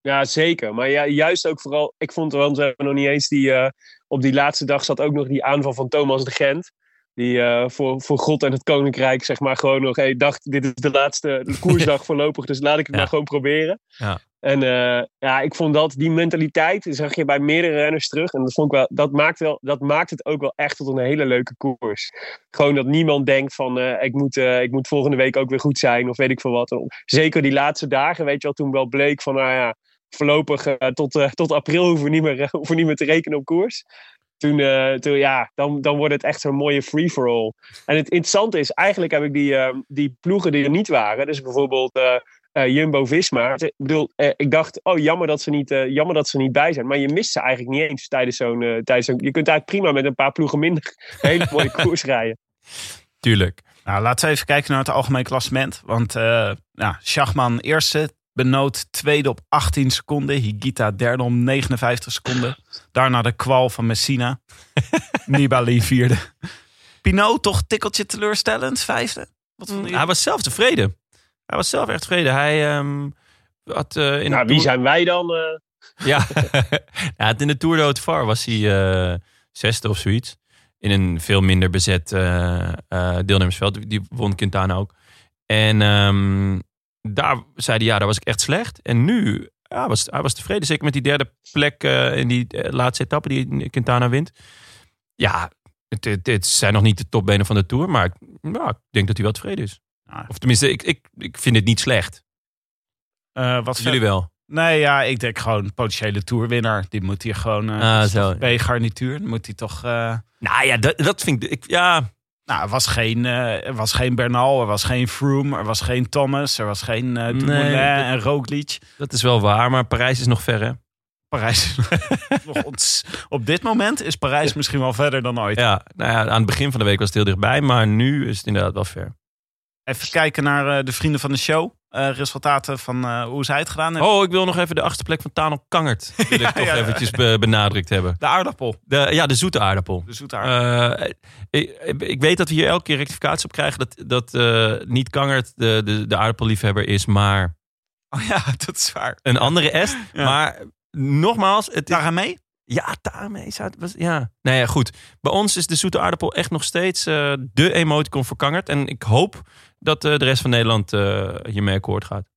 Ja, zeker. Maar ja, juist ook vooral, ik vond er, want we hebben nog niet eens die, eh, op die laatste dag zat ook nog die aanval van Thomas de Gent. Die eh, voor, voor God en het Koninkrijk, zeg maar, gewoon nog, hey, dacht, dit is de laatste de koersdag *laughs* voorlopig, dus laat ik het Ja. maar gewoon proberen. Ja. En eh, ja, ik vond dat, die mentaliteit, zag je bij meerdere renners terug. En dat, vond ik wel, dat, maakt wel, dat maakt het ook wel echt tot een hele leuke koers. Gewoon dat niemand denkt van, eh, ik, moet, ik moet volgende week ook weer goed zijn, of weet ik veel wat. En zeker die laatste dagen, weet je wel, toen wel bleek van, nou ja, voorlopig tot, tot april hoeven we, niet meer, hoeven we niet meer te rekenen op koers. Toen, eh, toen ja, dan, dan wordt het echt zo'n mooie free-for-all. En het interessante is, eigenlijk heb ik die, eh, die ploegen die er niet waren, dus bijvoorbeeld eh Jumbo-Visma. Ik bedoel, ik dacht, oh jammer dat, ze niet, jammer dat ze niet bij zijn. Maar je mist ze eigenlijk niet eens tijdens zo'n... tijdens je kunt eigenlijk prima met een paar ploegen minder een *laughs* hele mooie koers rijden. Tuurlijk. Nou, laten we even kijken naar het algemeen klassement. Want eh nou, Schachman eerste, Benoot tweede op 18 seconden. Higita derde om 59 seconden. Daarna de kwal van Messina. *laughs* Nibali vierde. Pinot toch tikkeltje teleurstellend, vijfde. Wat vond je? Hij was zelf tevreden. Hij was zelf echt tevreden. Hij ehm, had eh, in nou, de wie zijn wij dan? eh? *laughs* Ja, ja in de Tour de Haute Var was hij eh, zesde of zoiets. In een veel minder bezet eh, eh, deelnemersveld. Die won Quintana ook. En ehm, daar zei hij, ja, daar was ik echt slecht. En nu, ja, was, hij was tevreden. Zeker met die derde plek eh, in die eh, laatste etappe die Quintana wint. Ja, het, het, het zijn nog niet de topbenen van de Tour. Maar ja, ik denk dat hij wel tevreden is. Ja. Of tenminste, ik, ik, ik vind het niet slecht. Eh, wat Jullie wel. Nee, ja, ik denk gewoon potentiële toerwinnaar. Die moet hier gewoon eh Ah. B-garnituur. Moet hij toch... Nou ja, dat, dat vind ik... ik ja, Nou, er was geen, eh, er was geen Bernal, er was geen Froome, er was geen Thomas, er was geen eh Dumoulin Nee, en Roglic. dat is wel waar. Maar Parijs is nog ver, hè? Parijs. *laughs* Op dit moment is Parijs misschien wel verder dan ooit. Ja, nou ja, aan het begin van de week was het heel dichtbij, maar nu is het inderdaad wel ver. Even kijken naar eh, de vrienden van de show. Eh, resultaten van eh, hoe zij het gedaan hebben. Oh, ik wil nog even de achtste plek van Tanel Kangert. *laughs* Wil ik toch ja, eventjes be- benadrukt hebben. De aardappel. De, ja, de zoete aardappel. De zoete aardappel. Eh, ik, ik weet dat we hier elke keer rectificatie op krijgen dat, dat niet Kangert de, de, de aardappelliefhebber is, maar oh ja, *laughs* dat is waar. een andere est. Ja. Maar nogmaals, het is, Daarmee? Ja, daarmee zou het... was- Ja. Nou ja, goed. Bij ons is de zoete aardappel echt nog steeds de emoticon verkangerd. En ik hoop dat eh, de rest van Nederland eh, hiermee akkoord gaat.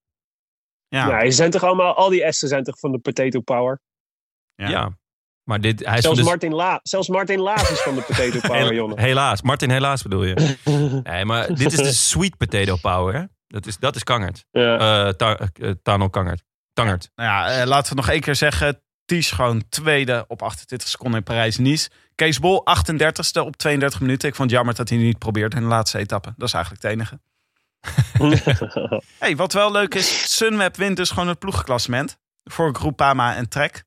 Ja. Ja, ze zijn toch allemaal, al die S'en zijn toch van de Potato Power? Ja. Ja. Maar dit, hij is Zelfs, van de... Martin La, zelfs Martin Laas is van de Potato *laughs* Power, Jonne. helaas. Martin, helaas bedoel je. *laughs* nee, maar dit is de sweet potato power. Hè? Dat is, dat is kangert. Ja. Eh ta, Tanel kangert. Tangert. Nou ja, laten we nog één keer zeggen. Ties gewoon tweede op 28 seconden in Parijs-Nice. Kees Bol 38ste op 32 minuten. Ik vond het jammer dat hij niet probeert in de laatste etappe. Dat is eigenlijk het enige. *laughs* Hey, wat wel leuk is, Sunweb wint dus gewoon het ploegklassement. Voor Groupama en Trek.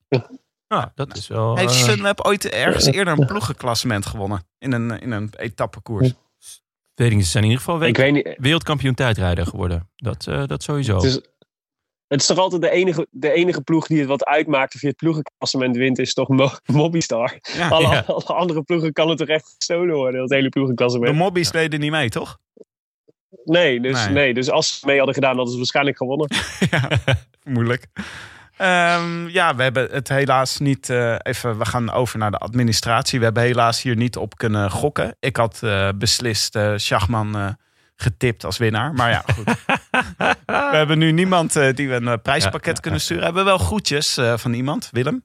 Ja, dat is wel... Heeft eh, Sunweb ooit ergens eerder een ploegenklassement gewonnen? In een, in een etappekoers. weet ik niet. Ze zijn in ieder geval ik we- weet niet, wereldkampioen tijdrijder geworden. Dat, eh, dat sowieso. het is, het is toch altijd de enige, de enige ploeg die het wat uitmaakt of je het ploegenklassement wint, is toch Mo- *laughs* Mobbystar. Ja, alle, ja. alle andere ploegen kan het toch echt gestolen worden, dat hele de ploegenklassement. mobbies deden niet mee, toch? Nee, dus, Nee. nee. dus als ze mee hadden gedaan, hadden ze waarschijnlijk gewonnen. *laughs* ja, moeilijk. Ehm, ja, we hebben het helaas niet. eh, even, we gaan over naar de administratie. We hebben helaas hier niet op kunnen gokken. Ik had eh, beslist eh Schachman eh, getipt als winnaar. Maar ja, goed. *laughs* *laughs* we hebben nu niemand eh, die we een eh, prijspakket Ja, ja, kunnen sturen. We hebben wel groetjes eh, van iemand. Willem?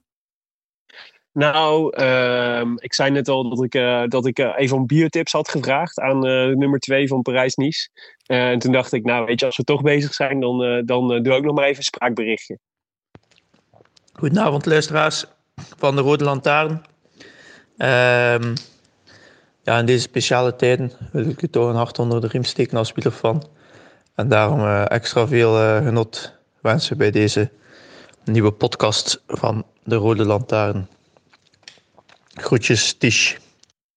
Nou, ehm, ik zei net al dat ik, eh, dat ik eh, even om biertips had gevraagd aan eh, nummer 2 van Parijs-Nice. Eh, en toen dacht ik, nou weet je, als we toch bezig zijn, dan, eh, dan doe ik nog maar even een spraakberichtje. Goedenavond, luisteraars van de Rode Lantaarn. Ehm, ja, in deze speciale tijden wil ik u toch een hart onder de riem steken als wielerfan. En daarom eh, extra veel eh, genot wensen bij deze nieuwe podcast van de Rode Lantaarn. Groetjes, Tish.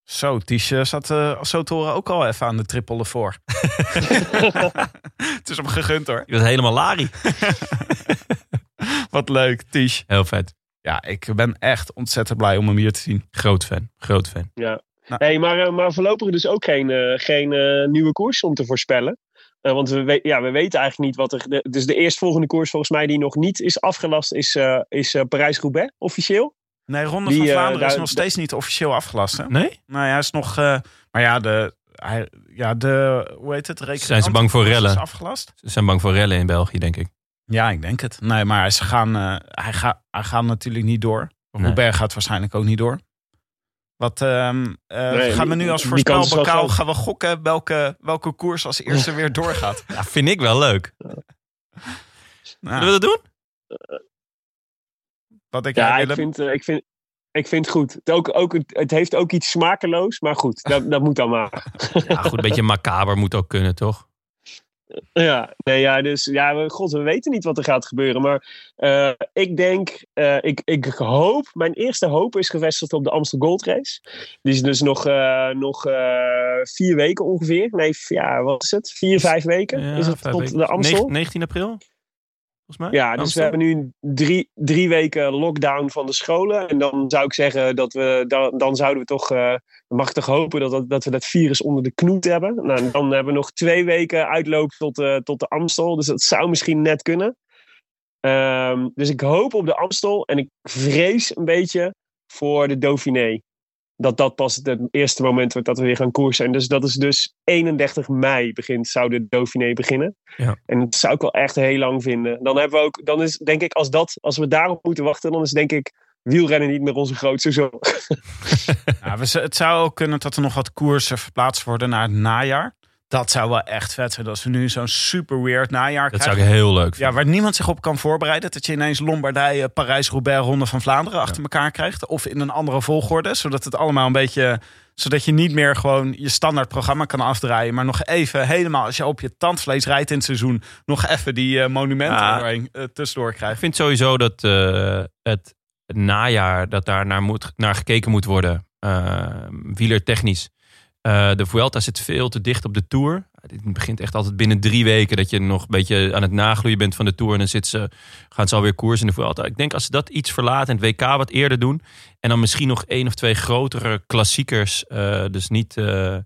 Zo, Ties eh, zat eh, zo te horen ook al even aan de triple voor. *laughs* het is hem gegund hoor. Je was helemaal lari. *laughs* Wat leuk, Ties. Heel vet. Ja, ik ben echt ontzettend blij om hem hier te zien. Groot fan. Groot fan. Ja. Nou. Hey, maar, maar voorlopig dus ook geen, eh, geen eh, nieuwe koers om te voorspellen. Eh, want we, we- ja, we weten eigenlijk niet wat er. De, dus de eerstvolgende koers, volgens mij, die nog niet is afgelast, is, eh, is eh, Parijs-Roubaix officieel. Nee, Ronde Die, van Vlaanderen is daar- nog steeds niet officieel afgelast. Hè? Nee? Nou ja, hij is nog. eh, maar ja, de. Hij, ja, de. Hoe heet het? Zijn ze bang voor rellen? Is afgelast? Ze zijn bang voor rellen in België, denk ik. Ja, ik denk het. Nee, maar ze gaan, eh, hij, gaat, hij gaat natuurlijk niet door. Nee. Roubaix gaat waarschijnlijk ook niet door. Wat ehm, eh, Nee, gaan we nu als voorspelbokaal groot. gaan we gokken welke, welke koers als eerste weer doorgaat? *laughs* Ja, vind ik wel leuk. Nou, Zullen we dat doen? wat denk Ja, ik vind, eh, ik vind, ik vind het goed. Het, ook, ook, het, het heeft ook iets smakeloos, maar goed, dat, dat moet dan maar. Ja, goed. Een beetje macaber moet ook kunnen, toch? Ja, nee, ja, dus ja, we, god, we weten niet wat er gaat gebeuren. Maar eh, ik denk, eh, ik, ik hoop, mijn eerste hoop is gevestigd op de Amstel Gold Race. Die is dus nog, eh, nog vier weken ongeveer. Nee, ja, wat is het? Vier, vijf weken Ja, is het tot weken. de Amstel. Negen- 19 april? Volgens mij? Ja, dus we Amstel? hebben nu drie, drie weken lockdown van de scholen. En dan zou ik zeggen dat we, dan, dan zouden we toch, eh, mag ik toch hopen dat, dat, dat we dat virus onder de knoet hebben. Nou, dan hebben we nog twee weken uitloop tot, eh, tot de Amstel. Dus dat zou misschien net kunnen. Ehm, dus ik hoop op de Amstel en ik vrees een beetje voor de Dauphiné. Dat dat pas het eerste moment wordt dat we weer gaan koersen. En dus dat is dus 31 mei begint, zou de Dauphiné beginnen. Ja. En dat zou ik wel echt heel lang vinden. Dan hebben we ook, dan is denk ik als dat, als we daarop moeten wachten, dan is denk ik wielrennen niet meer onze grootste zorg. *laughs* *laughs* Ja, het zou ook kunnen dat er nog wat koersen verplaatst worden naar het najaar. Dat zou wel echt vet zijn als we nu zo'n super weird najaar Dat krijgen. zou ik heel leuk Ja, vinden. waar niemand zich op kan voorbereiden. Dat je ineens Lombardije, Parijs-Roubaix, Ronde van Vlaanderen achter elkaar krijgt. Of in een andere volgorde. Zodat het allemaal een beetje. Zodat je niet meer gewoon je standaard programma kan afdraaien. Maar nog even helemaal als je op je tandvlees rijdt in het seizoen. Nog even die eh, monumenten Ja. eh, tussendoor Ik krijgt. vind sowieso dat eh, het najaar, dat daar naar, moet, naar gekeken moet worden. eh wielertechnisch. Eh, de Vuelta zit veel te dicht op de Tour. Het begint echt altijd binnen drie weken dat je nog een beetje aan het nagloeien bent van de Tour. En dan zit ze, gaan ze alweer koers in de Vuelta. Ik denk als ze dat iets verlaten en het WK wat eerder doen. En dan misschien nog één of twee grotere klassiekers. eh, dus niet, eh,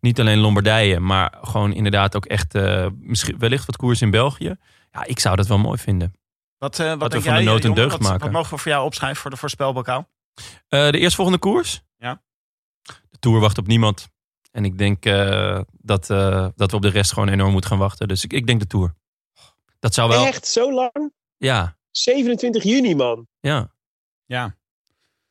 niet alleen Lombardije, maar gewoon inderdaad ook echt misschien wellicht wat koers in België. Ja, ik zou dat wel mooi vinden. Wat, eh, wat we van de nood een deugd Wat- maken. Wat mogen we voor jou opschrijven voor de voorspelbokaal? De eerstvolgende koers? Ja. De Tour wacht op niemand. En ik denk eh, dat, eh, dat we op de rest gewoon enorm moeten gaan wachten. Dus ik, ik denk de Tour. Dat zou wel... Echt zo lang? Ja, 27 juni, man. ja. Ja.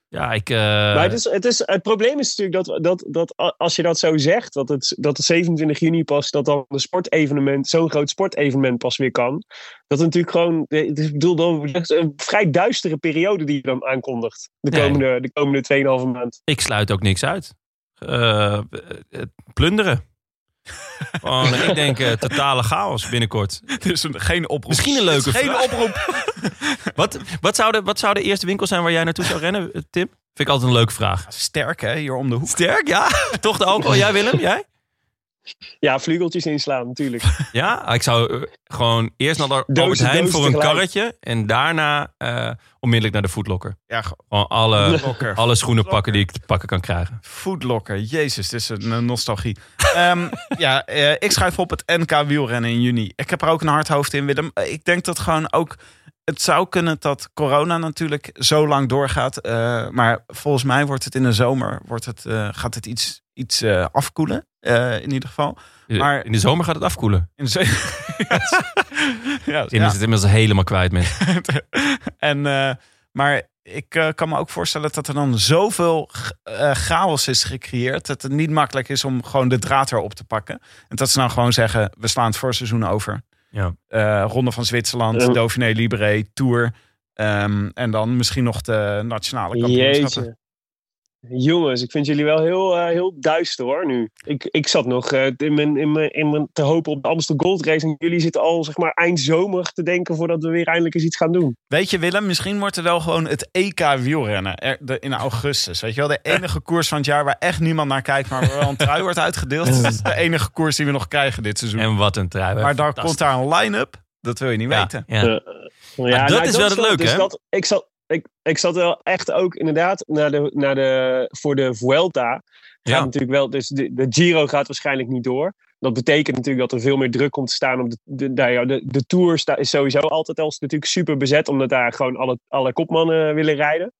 Ja, ik... eh, maar het, is, het, is, het probleem is natuurlijk dat, dat, dat als je dat zo zegt, dat het, dat het 27 juni pas, dat dan een sportevenement, zo'n groot sportevenement pas weer kan. Dat het natuurlijk gewoon, het is, ik bedoel, dan, dat is een vrij duistere periode die je dan aankondigt. De Nee. komende, de komende 2,5 maand. Ik sluit ook niks uit. Eh, eh, plunderen. *laughs* Gewoon, ik denk eh, totale chaos binnenkort. *laughs* Dus een- geen oproep. Misschien een leuke *laughs* Geen vraag. oproep. Wat, wat, zou de, wat zou de eerste winkel zijn waar jij naartoe zou rennen, Tim? Vind ik altijd een leuke vraag. Sterk hè, hier om de hoek. Sterk, ja. Toch de alcohol. Jij Willem, jij? Ja, vlugeltjes inslaan natuurlijk. *laughs* Ja, ik zou eh, gewoon eerst naar de Dozen, Albert Heijn dozen voor een tegelijk. karretje. En daarna eh, onmiddellijk naar de Foodlocker. Ja, ge- Gewoon alle, Locker. alle schoenen pakken die ik te pakken kan krijgen. Foodlocker. Jezus, dit is een nostalgie. Ehm, *laughs* ja, eh, ik schrijf op het NK wielrennen in juni. Ik heb er ook een hard hoofd in, Willem. Ik denk dat gewoon ook... Het zou kunnen dat corona natuurlijk zo lang doorgaat. eh, maar volgens mij wordt het in de zomer wordt het, eh, gaat het iets, iets eh, afkoelen. Eh, in ieder geval. Maar- In de zomer gaat het afkoelen. In de zo- *laughs* ja, Tim *laughs* ja. is het inmiddels helemaal kwijt met. *laughs* en, eh, maar ik eh, kan me ook voorstellen dat er dan zoveel eh, chaos is gecreëerd. Dat het niet makkelijk is om gewoon de draad erop te pakken. En dat ze nou gewoon zeggen, we slaan het voorseizoen over. Ja. Eh, Ronde van Zwitserland, Ja. Dauphiné Libéré, Tour. Ehm, en dan misschien nog de nationale kampioenschappen. Jongens, ik vind jullie wel heel, eh, heel duister hoor nu. Ik, ik zat nog eh, in, mijn, in, mijn, in mijn te hopen op de Amsterdam Gold Race. En jullie zitten al zeg maar eind zomer te denken voordat we weer eindelijk eens iets gaan doen. Weet je Willem, misschien wordt er wel gewoon het EK wielrennen er- de- in augustus. Weet je wel, de enige koers van het jaar waar echt niemand naar kijkt, maar waar wel een trui wordt uitgedeeld. Dat is *laughs* de enige koers die we nog krijgen dit seizoen. En wat een trui. hè. maar daar komt daar een line-up. Dat wil je niet Ja, weten. ja. Ja, dat is wel het leuke, dus hè? Dat, ik, zat, ik, ik zat wel echt ook inderdaad naar de, naar de, voor de Vuelta. Ja. natuurlijk wel, dus de, de Giro gaat waarschijnlijk niet door. Dat betekent natuurlijk dat er veel meer druk komt te staan op de, de, nou ja, de, de Tour. sta- is sowieso altijd al natuurlijk super bezet, omdat daar gewoon alle, alle kopmannen willen rijden.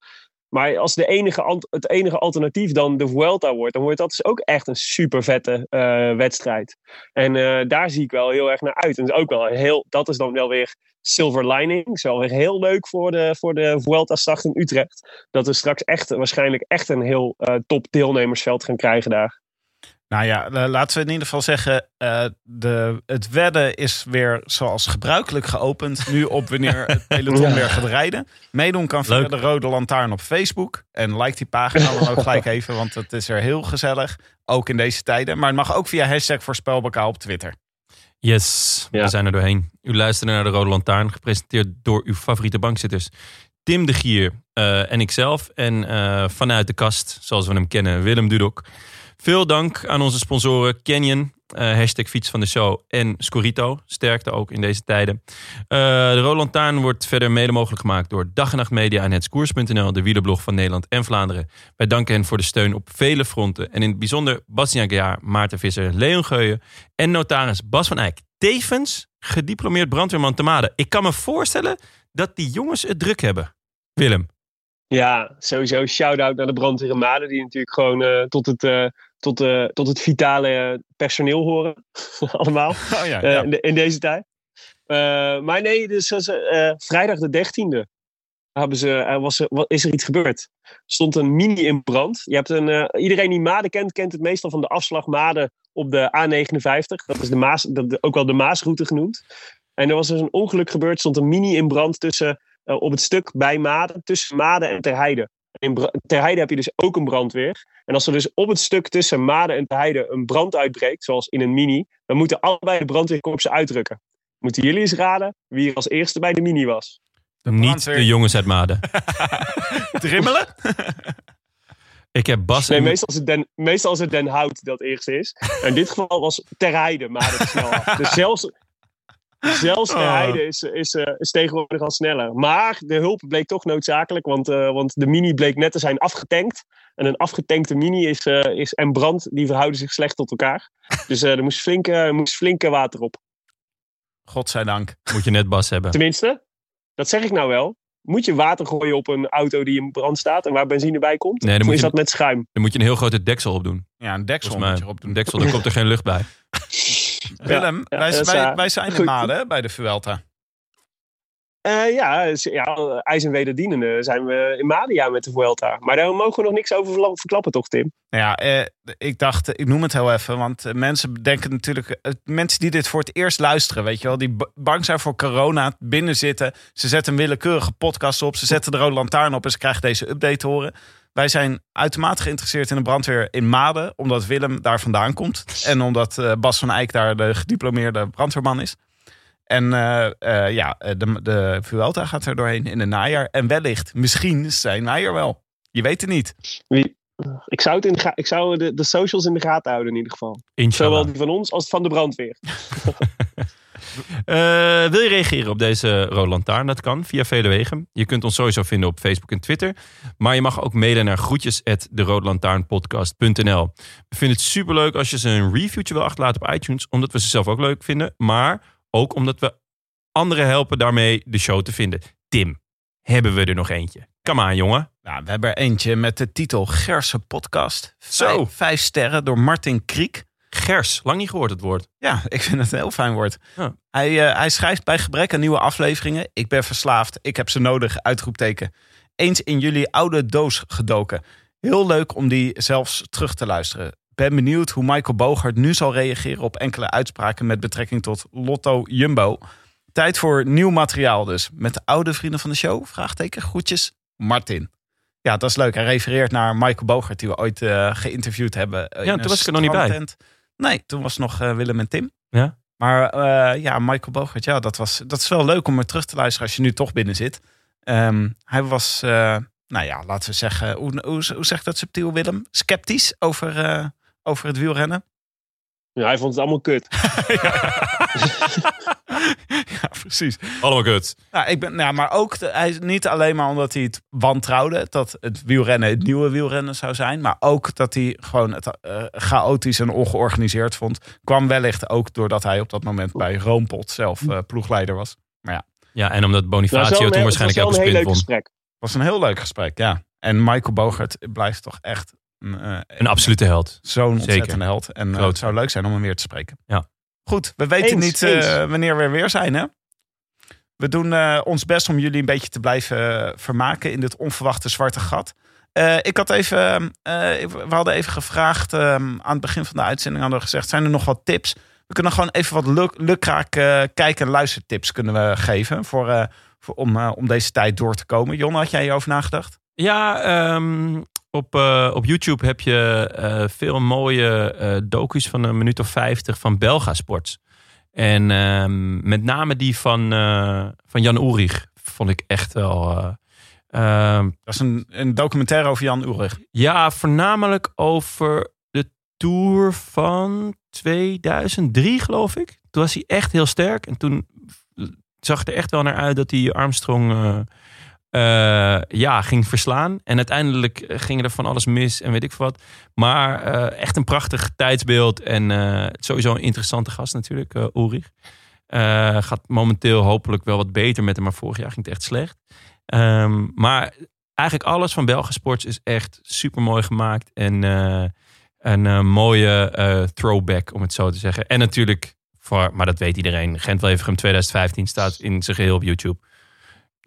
Maar als de enige, het enige alternatief dan de Vuelta wordt, dan wordt dat dus ook echt een super vette eh, wedstrijd. En eh, daar zie ik wel heel erg naar uit. En ook wel heel, dat is dan wel weer silver lining. Is wel weer heel leuk voor de, voor de Vuelta-start in Utrecht. Dat we straks echt, waarschijnlijk echt een heel eh, top deelnemersveld gaan krijgen daar. Nou ja, laten we in ieder geval zeggen, eh, de, het wedden is weer zoals gebruikelijk geopend. Nu op wanneer het *laughs* peloton weer gaat rijden. Meedoen kan via Leuk. de Rode Lantaarn op Facebook. En like die pagina dan ook gelijk even, want het is er heel gezellig. Ook in deze tijden. Maar het mag ook via hashtag voorspelbokaal op Twitter. Yes, Ja. we zijn er doorheen. U luisterde naar de Rode Lantaarn, gepresenteerd door uw favoriete bankzitters. Tim de Gier eh, en ikzelf. En eh, vanuit de kast, zoals we hem kennen, Willem Dudok. Veel dank aan onze sponsoren Canyon, eh, hashtag fiets van de show en Scorito. Sterkte ook in deze tijden. Eh, de Rode Lantaarn wordt verder mede mogelijk gemaakt door Dag en Nacht Media en Hetskoers.nl, de wielerblog van Nederland en Vlaanderen. Wij danken hen voor de steun op vele fronten. En in het bijzonder Bastiaan Gejaar, Maarten Visser, Leon Geuyen en notaris Bas van Eyck. Tevens gediplomeerd brandweerman te Maden. Ik kan me voorstellen dat die jongens het druk hebben. Willem. Ja, sowieso shout-out naar de brandweer. Die natuurlijk gewoon eh, tot, het, tot, eh, tot het vitale personeel horen. *laughs* Allemaal. Oh ja, eh, ja. in, de- in deze tijd. Eh, maar nee, dus vrijdag de 13e hebben ze, was, wat, is er iets gebeurd. Er stond een mini in brand. Je hebt een, iedereen die Maden kent, kent het meestal van de afslag Maden op de A59. Dat is de Maas, dat, ook wel de Maasroute genoemd. En er was dus een ongeluk gebeurd. Er stond een mini in brand tussen, op het stuk bij Maden, tussen Maden en Terheide. In Bra- Terheide heb je dus ook een brandweer. En als er dus op het stuk tussen Maden en Terheide een brand uitbreekt, zoals in een mini, dan moeten allebei de brandweerkorpsen uitrukken. Moeten jullie eens raden wie er als eerste bij de mini was? Niet de jongens uit Maden. *laughs* Drimmelen? Ik heb Bas Nee, en... meestal is het Den, meestal is het Den Hout dat eerst is. En in dit geval was Terheide Maden te snel af. *laughs* Dus zelfs, zelfs Oh. Terheide is, is, eh, is tegenwoordig al sneller. Maar de hulp bleek toch noodzakelijk, want, eh, want de mini bleek net te zijn afgetankt. En een afgetankte mini is, eh, is, en brand, die verhouden zich slecht tot elkaar. *laughs* Dus eh, er moest flink, eh, moest water op. Godzijdank. Moet je net Bas hebben. Tenminste, dat zeg ik nou wel. Moet je water gooien op een auto die in brand staat en waar benzine bij komt? Nee, dan of moet is je- dat met schuim? Dan moet je een heel grote deksel op doen. Ja, een deksel Volgens moet mij. je Een doen. deksel, daar komt er geen lucht bij. *laughs* Willem, wij, wij, zijn in. Maden bij de Vuelta. Eh, ja, ja, ijs en wederdienende zijn we in Madia met de Vuelta. Maar daar mogen we nog niks over verklappen, toch, Tim? Ja, eh, ik dacht, ik noem het heel even, want mensen denken natuurlijk, eh, mensen die dit voor het eerst luisteren, weet je wel, die bang zijn voor corona, binnen zitten, ze zetten een willekeurige podcast op, ze zetten de rode lantaarn op en ze krijgen deze update te horen. Wij zijn uitermate geïnteresseerd in de brandweer in Maden, omdat Willem daar vandaan komt en omdat eh, Bas van Eyck daar de gediplomeerde brandweerman is. En eh, eh, ja, de, de Vuelta gaat er doorheen in het najaar. En wellicht, misschien zijn wij er wel. Je weet het niet. Wie, ik zou, het in de, ga- ik zou de, de socials in de gaten houden, in ieder geval. Inshallah. Zowel die van ons als van de brandweer. *laughs* Eh, wil je reageren op deze Rode Lantaarn? Dat kan via vele wegen. Je kunt ons sowieso vinden op Facebook en Twitter. Maar je mag ook mailen naar groetjes We vinden het superleuk als je ze een reviewtje wil achterlaten op iTunes. Omdat we ze zelf ook leuk vinden. Maar ook omdat we anderen helpen daarmee de show te vinden. Tim, hebben we er nog eentje? Kom aan, jongen. Nou, we hebben er eentje met de titel Gerse Podcast. Zo. Vijf, vijf sterren door Martin Kriek. Gers, lang niet gehoord het woord. Ja, ik vind het een heel fijn woord. Ja. Hij, eh, hij schrijft bij gebrek aan nieuwe afleveringen. Ik ben verslaafd, ik heb ze nodig, uitroepteken. Eens in jullie oude doos gedoken. Heel leuk om die zelfs terug te luisteren. Ben benieuwd hoe Michael Bogart nu zal reageren op enkele uitspraken met betrekking tot Lotto Jumbo. Tijd voor nieuw materiaal dus. Met de oude vrienden van de show? Vraagteken. Groetjes, Martin. Ja, dat is leuk. Hij refereert naar Michael Bogart, die we ooit eh, geïnterviewd hebben. eh, Ja, toen was ik er nog niet bij. Nee, toen was nog eh, Willem en Tim. Ja. Maar eh, ja, Michael Bogart, ja, dat, was, dat is wel leuk om er terug te luisteren als je nu toch binnen zit. Ehm, hij was, eh, nou ja, laten we zeggen, hoe, hoe, hoe zegt dat subtiel Willem? Sceptisch over, eh, over het wielrennen. Ja, hij vond het allemaal kut. *laughs* *laughs* ja, *laughs* *laughs* precies. Allemaal kut. Nou, ik ben, nou, maar ook de- hij, niet alleen maar omdat hij het wantrouwde, dat het wielrennen het nieuwe wielrennen zou zijn, maar ook dat hij gewoon het eh, chaotisch en ongeorganiseerd vond, kwam wellicht ook doordat hij op dat moment bij Roompot zelf eh, ploegleider was. Ja, en omdat Bonifacio een toen waarschijnlijk wel een heel leuk gesprek. was een heel leuk gesprek, ja. En Michael Bogart blijft toch echt een, eh, Een absolute held. zo'n Zeker. ontzettende held. En het zou leuk zijn om hem weer te spreken. Ja. Goed, we weten Eens, niet eh, wanneer we er weer zijn, hè? We doen eh, ons best om jullie een beetje te blijven eh, vermaken in dit onverwachte zwarte gat. Eh, ik had even, eh, we hadden even gevraagd aan het begin van de uitzending, hadden we gezegd, zijn er nog wat tips? We kunnen gewoon even wat luk, lukraak kijk- en luistertips kunnen we geven voor, eh, voor, om, om deze tijd door te komen. Jon, had jij hierover nagedacht? Ja, ehm, op, eh, op YouTube heb je eh, veel mooie eh docu's van een minuut of vijftig van Belga Sports. En ehm, met name die van, van Jan Ulrich vond ik echt wel... eh, ehm, Dat is een, een documentaire over Jan Ulrich. ja, voornamelijk over de Tour van 2003, geloof ik. Toen was hij echt heel sterk. En toen zag het er echt wel naar uit dat hij Armstrong eh, ja, ging verslaan. En uiteindelijk eh, ging er van alles mis en weet ik wat. Maar eh, echt een prachtig tijdsbeeld. En sowieso een interessante gast natuurlijk, eh Ulrich. Gaat momenteel hopelijk wel wat beter met hem. Maar vorig jaar ging het echt slecht. Ehm, maar eigenlijk alles van Belgisch Sports is echt super mooi gemaakt. En een mooie throwback, om het zo te zeggen. En natuurlijk, voor, maar dat weet iedereen, Gent Wevergem 2015 staat in zijn geheel op YouTube.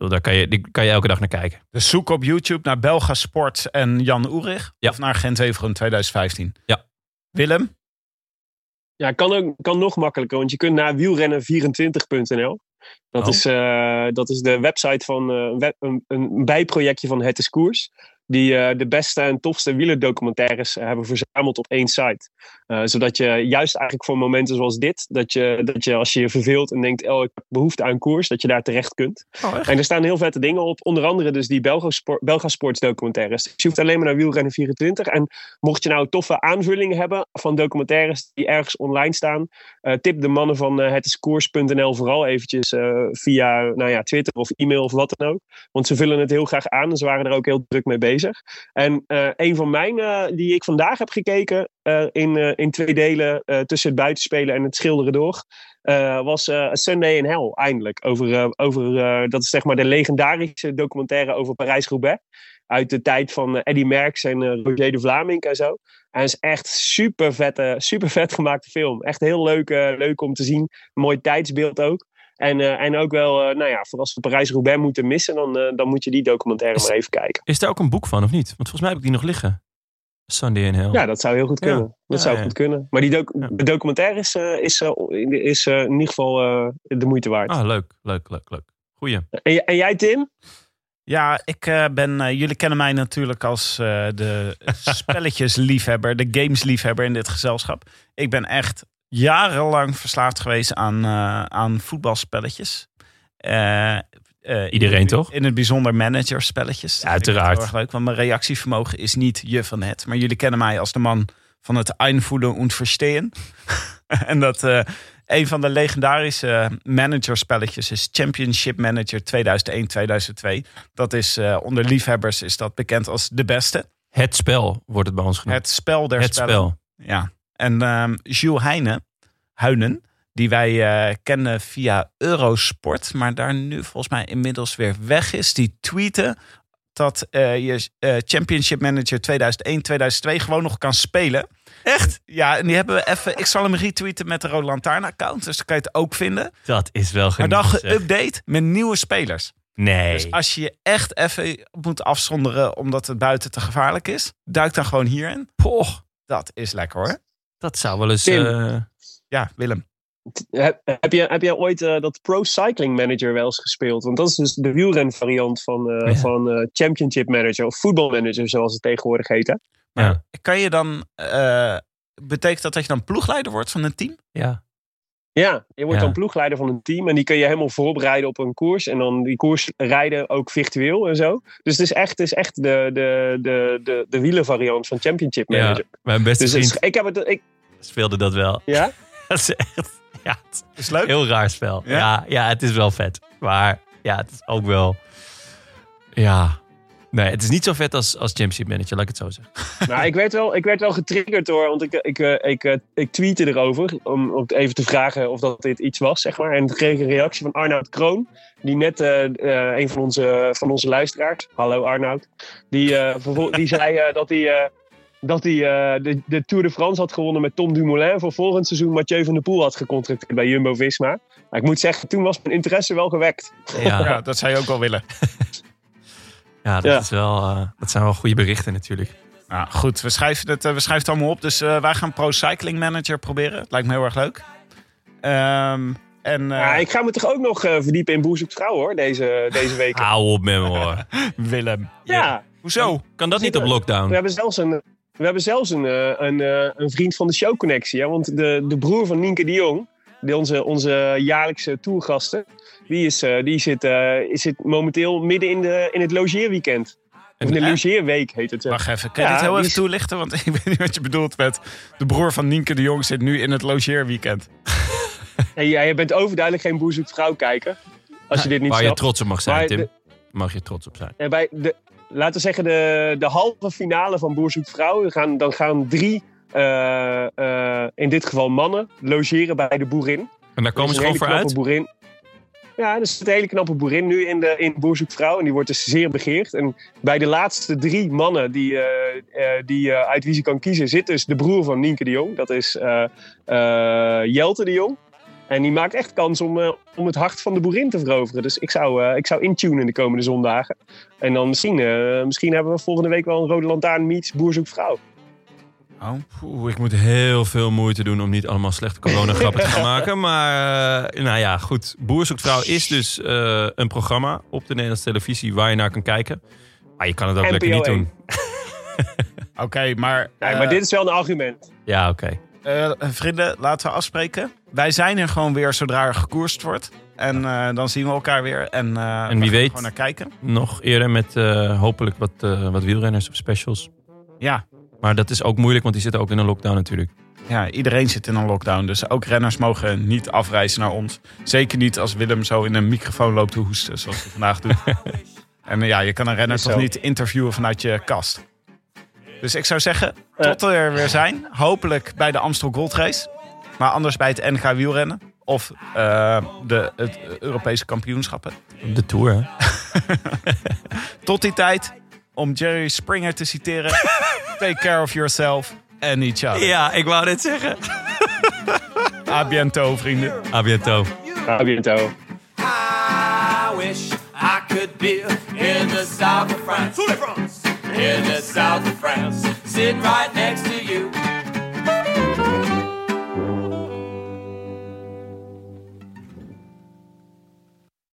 Daar kan je, die kan je elke dag naar kijken. Dus zoek op YouTube naar Belga Sport en Jan. Ja. Of naar Gent Wevergem 2015. Ja. Willem? Ja, kan, ook, kan nog makkelijker, want je kunt naar wielrennen24.nl. Dat, Oh. is, eh, dat is de website van eh, een, web- een, een bijprojectje van Het is Koers. Die eh, de beste en tofste wielerdocumentaires eh, hebben verzameld op één site. Eh, zodat je juist eigenlijk voor momenten zoals dit, dat je, dat je als je je verveelt en denkt, oh, ik heb behoefte aan koers, dat je daar terecht kunt. En er staan heel vette dingen op. Onder andere dus die Belga, Sport, Belga Sports documentaires. Dus je hoeft alleen maar naar Wielrennen 24. En mocht je nou toffe aanvullingen hebben van documentaires die ergens online staan. tip de mannen van hetiskoers.nl vooral eventjes via nou ja, Twitter of e-mail of wat dan ook. Want ze vullen het heel graag aan en ze waren er ook heel druk mee bezig. En eh, een van mijn eh, die ik vandaag heb gekeken eh, in, in twee delen tussen het buitenspelen en het schilderen door. was Sunday in Hell, eindelijk. Over, over, dat is zeg maar de legendarische documentaire over Parijs-Roubaix. Uit de tijd van Eddy Merckx en Roger de Vlaming en zo. En het is echt super vet gemaakte film. Echt heel leuk, leuk om te zien. Mooi tijdsbeeld ook. En, eh, en ook wel, eh, nou ja, voor als we Parijs-Roubaix moeten missen, dan, eh, dan moet je die documentaire Is- maar even kijken. Is daar ook een boek van of niet? Want volgens mij heb ik die nog liggen. Sunday in Hell. Ja, dat zou heel goed kunnen. Ja. Dat Ja, zou ja. goed kunnen. Maar die de documentaire is, eh, is, is in ieder geval eh, de moeite waard. Ah, leuk, leuk, leuk, leuk. Goeie. En, en jij, Tim? Ja, ik eh, ben. jullie kennen mij natuurlijk als eh, de *laughs* spelletjesliefhebber, de gamesliefhebber in dit gezelschap. Ik ben echt jarenlang verslaafd geweest aan, eh, aan voetbalspelletjes. Eh, eh, Iedereen in- toch? In het bijzonder managerspelletjes. Ik Uiteraard. Heel erg leuk, want mijn reactievermogen is niet je van het. Maar jullie kennen mij als de man van het einvoelen en verstehen. *laughs* en dat een van de legendarische managerspelletjes is Championship Manager 2001-2002. Dat is onder liefhebbers is dat bekend als de beste. Het spel wordt het bij ons genoemd. Het spel der Het spellen. spel. Ja. En Jules Heine, Huinen, die wij eh, kennen via Eurosport, maar daar nu volgens mij inmiddels weer weg is, die tweeten dat eh, je eh, Championship Manager 2001-2002 gewoon nog kan spelen. Echt? Ja, en die hebben we even. Ik zal hem retweeten met de Rode Lantaarn account, dus dan kan je het ook vinden. Dat is wel Maar dan geüpdate met nieuwe spelers. Nee. Dus als je je echt even moet afzonderen omdat het buiten te gevaarlijk is, duik dan gewoon hierin. Poch, Dat is lekker hoor. Dat zou wel eens... Tim. eh, Ja, Willem. Heb, heb, je, heb jij ooit eh, dat Pro Cycling Manager wel eens gespeeld? Want dat is dus de wielrenvariant van, eh, Ja. van eh, Championship Manager of Football Manager zoals het tegenwoordig heet. Hè? ja. Kan je dan, eh, betekent dat dat je dan ploegleider wordt van een team? ja. Ja, je wordt Ja. dan ploegleider van een team en die kun je helemaal voorbereiden op een koers. En dan die koers rijden ook virtueel en zo. Dus het is echt, het is echt de, de, de, de, de wielenvariant van Championship ja. Manager. Mijn beste Dus het is- ik heb het, ik, speelde dat wel. ja? *laughs* Dat is echt... Ja, het is leuk. een heel raar spel. Ja? Ja? Ja, het is wel vet. Maar ja, het is ook wel... Ja... Nee, het is niet zo vet als, als Championship Manager, laat ik het zo zeggen. *laughs* Nou, ik werd wel, ik werd wel getriggerd door, want ik, ik, eh, ik, eh, ik tweette erover om, om even te vragen of dat dit iets was, zeg maar. En toen kreeg ik een reactie van Arnoud Kroon, die net eh, eh, een van onze, van onze luisteraars, hallo Arnoud, die, eh, vervol- die *laughs* zei eh, dat hij, eh, dat hij eh, de, de Tour de France had gewonnen met Tom Dumoulin voor volgend seizoen Mathieu van der Poel had gecontracteerd bij Jumbo-Visma. Maar ik moet zeggen, toen was mijn interesse wel gewekt. Ja, *laughs* Ja, dat zou je ook wel willen. Ja, dat, Ja. Is wel, eh, dat zijn wel goede berichten natuurlijk. Nou, goed, we schrijven, het, eh, we schrijven het allemaal op. Dus eh, wij gaan Pro Cycling Manager proberen. Lijkt me heel erg leuk. Ehm, en eh, Ja, ik ga me toch ook nog eh, verdiepen in Boer zoekt vrouw hoor, deze, deze week. *laughs* Hou op met me hoor. *laughs* Willem. ja. Hoezo? Kan dat niet op We lockdown? hebben zelfs een, we hebben zelfs een, eh, een, eh, een vriend van de show connectie. Hè? Want de, de broer van Nienke de Jong, die onze, onze jaarlijkse tourgasten, die, is, eh, die zit, eh, is zit momenteel midden in, de, in het logeerweekend. Of in de logeerweek heet het. eh. Wacht even, kun je Ja, dit heel even is- toelichten? Want *laughs* ik weet niet wat je bedoelt met de broer van Nienke de Jong zit nu in het logeerweekend. *laughs* En jij bent overduidelijk geen boer zoekt vrouw kijker. Als je dit niet Waar je trots op mag zijn, Maar Tim. de- Mag je trots op zijn. En bij de, laten we zeggen, de, de halve finale van Boer zoekt vrouw. Dan gaan, dan gaan drie, eh, eh, in dit geval mannen, logeren bij de boerin. En daar komen ze gewoon voor uit? Boerin. Ja, er zit een hele knappe boerin nu in, de, in Boer zoekt vrouw. En die wordt dus zeer begeerd. En bij de laatste drie mannen die, eh, eh, die, eh, uit wie ze kan kiezen... zit dus de broer van Nienke de Jong. Dat is Jelte de Jong. En die maakt echt kans om, om het hart van de boerin te veroveren. Dus ik zou, ik zou intunen de komende zondagen. En dan misschien, eh, misschien hebben we volgende week wel een Rode Lantaarn meets Boer zoekt vrouw. Oh. Oeh, ik moet heel veel moeite doen om niet allemaal slechte corona-grappen te gaan *laughs* maken. Maar, eh, nou ja, goed. Boer zoekt vrouw is dus eh, een programma op de Nederlandse televisie waar je naar kan kijken. Maar je kan het ook NPO lekker niet 1. doen. *laughs* Oké, maar, Ja, eh, maar dit is wel een argument. Ja, oké. eh, vrienden, laten we afspreken. Wij zijn er gewoon weer zodra er gekoerst wordt. En eh, dan zien we elkaar weer. En, eh, we wie weet- gewoon naar kijken. Nog eerder met eh, hopelijk wat, eh, wat wielrenners of specials. Ja, Maar dat is ook moeilijk, want die zitten ook in een lockdown natuurlijk. ja, iedereen zit in een lockdown. Dus ook renners mogen niet afreizen naar ons. Zeker niet als Willem zo in een microfoon loopt te hoesten, zoals hij vandaag doet. *laughs* en eh, ja, je kan een renner toch niet interviewen vanuit je kast. Dus ik zou zeggen, tot we er weer zijn. Hopelijk bij de Amstel Gold Race. Maar anders bij het NK wielrennen. Of eh, de, het Europese kampioenschappen. De Tour, hè? *laughs* *laughs* Tot die tijd, om Jerry Springer te citeren. *laughs* take care of yourself and each other. Ja, ik wou dit zeggen. *laughs* A biento, vrienden. A biento. A biento. I wish I could be in the south of France. In the south of France. Sitting right next to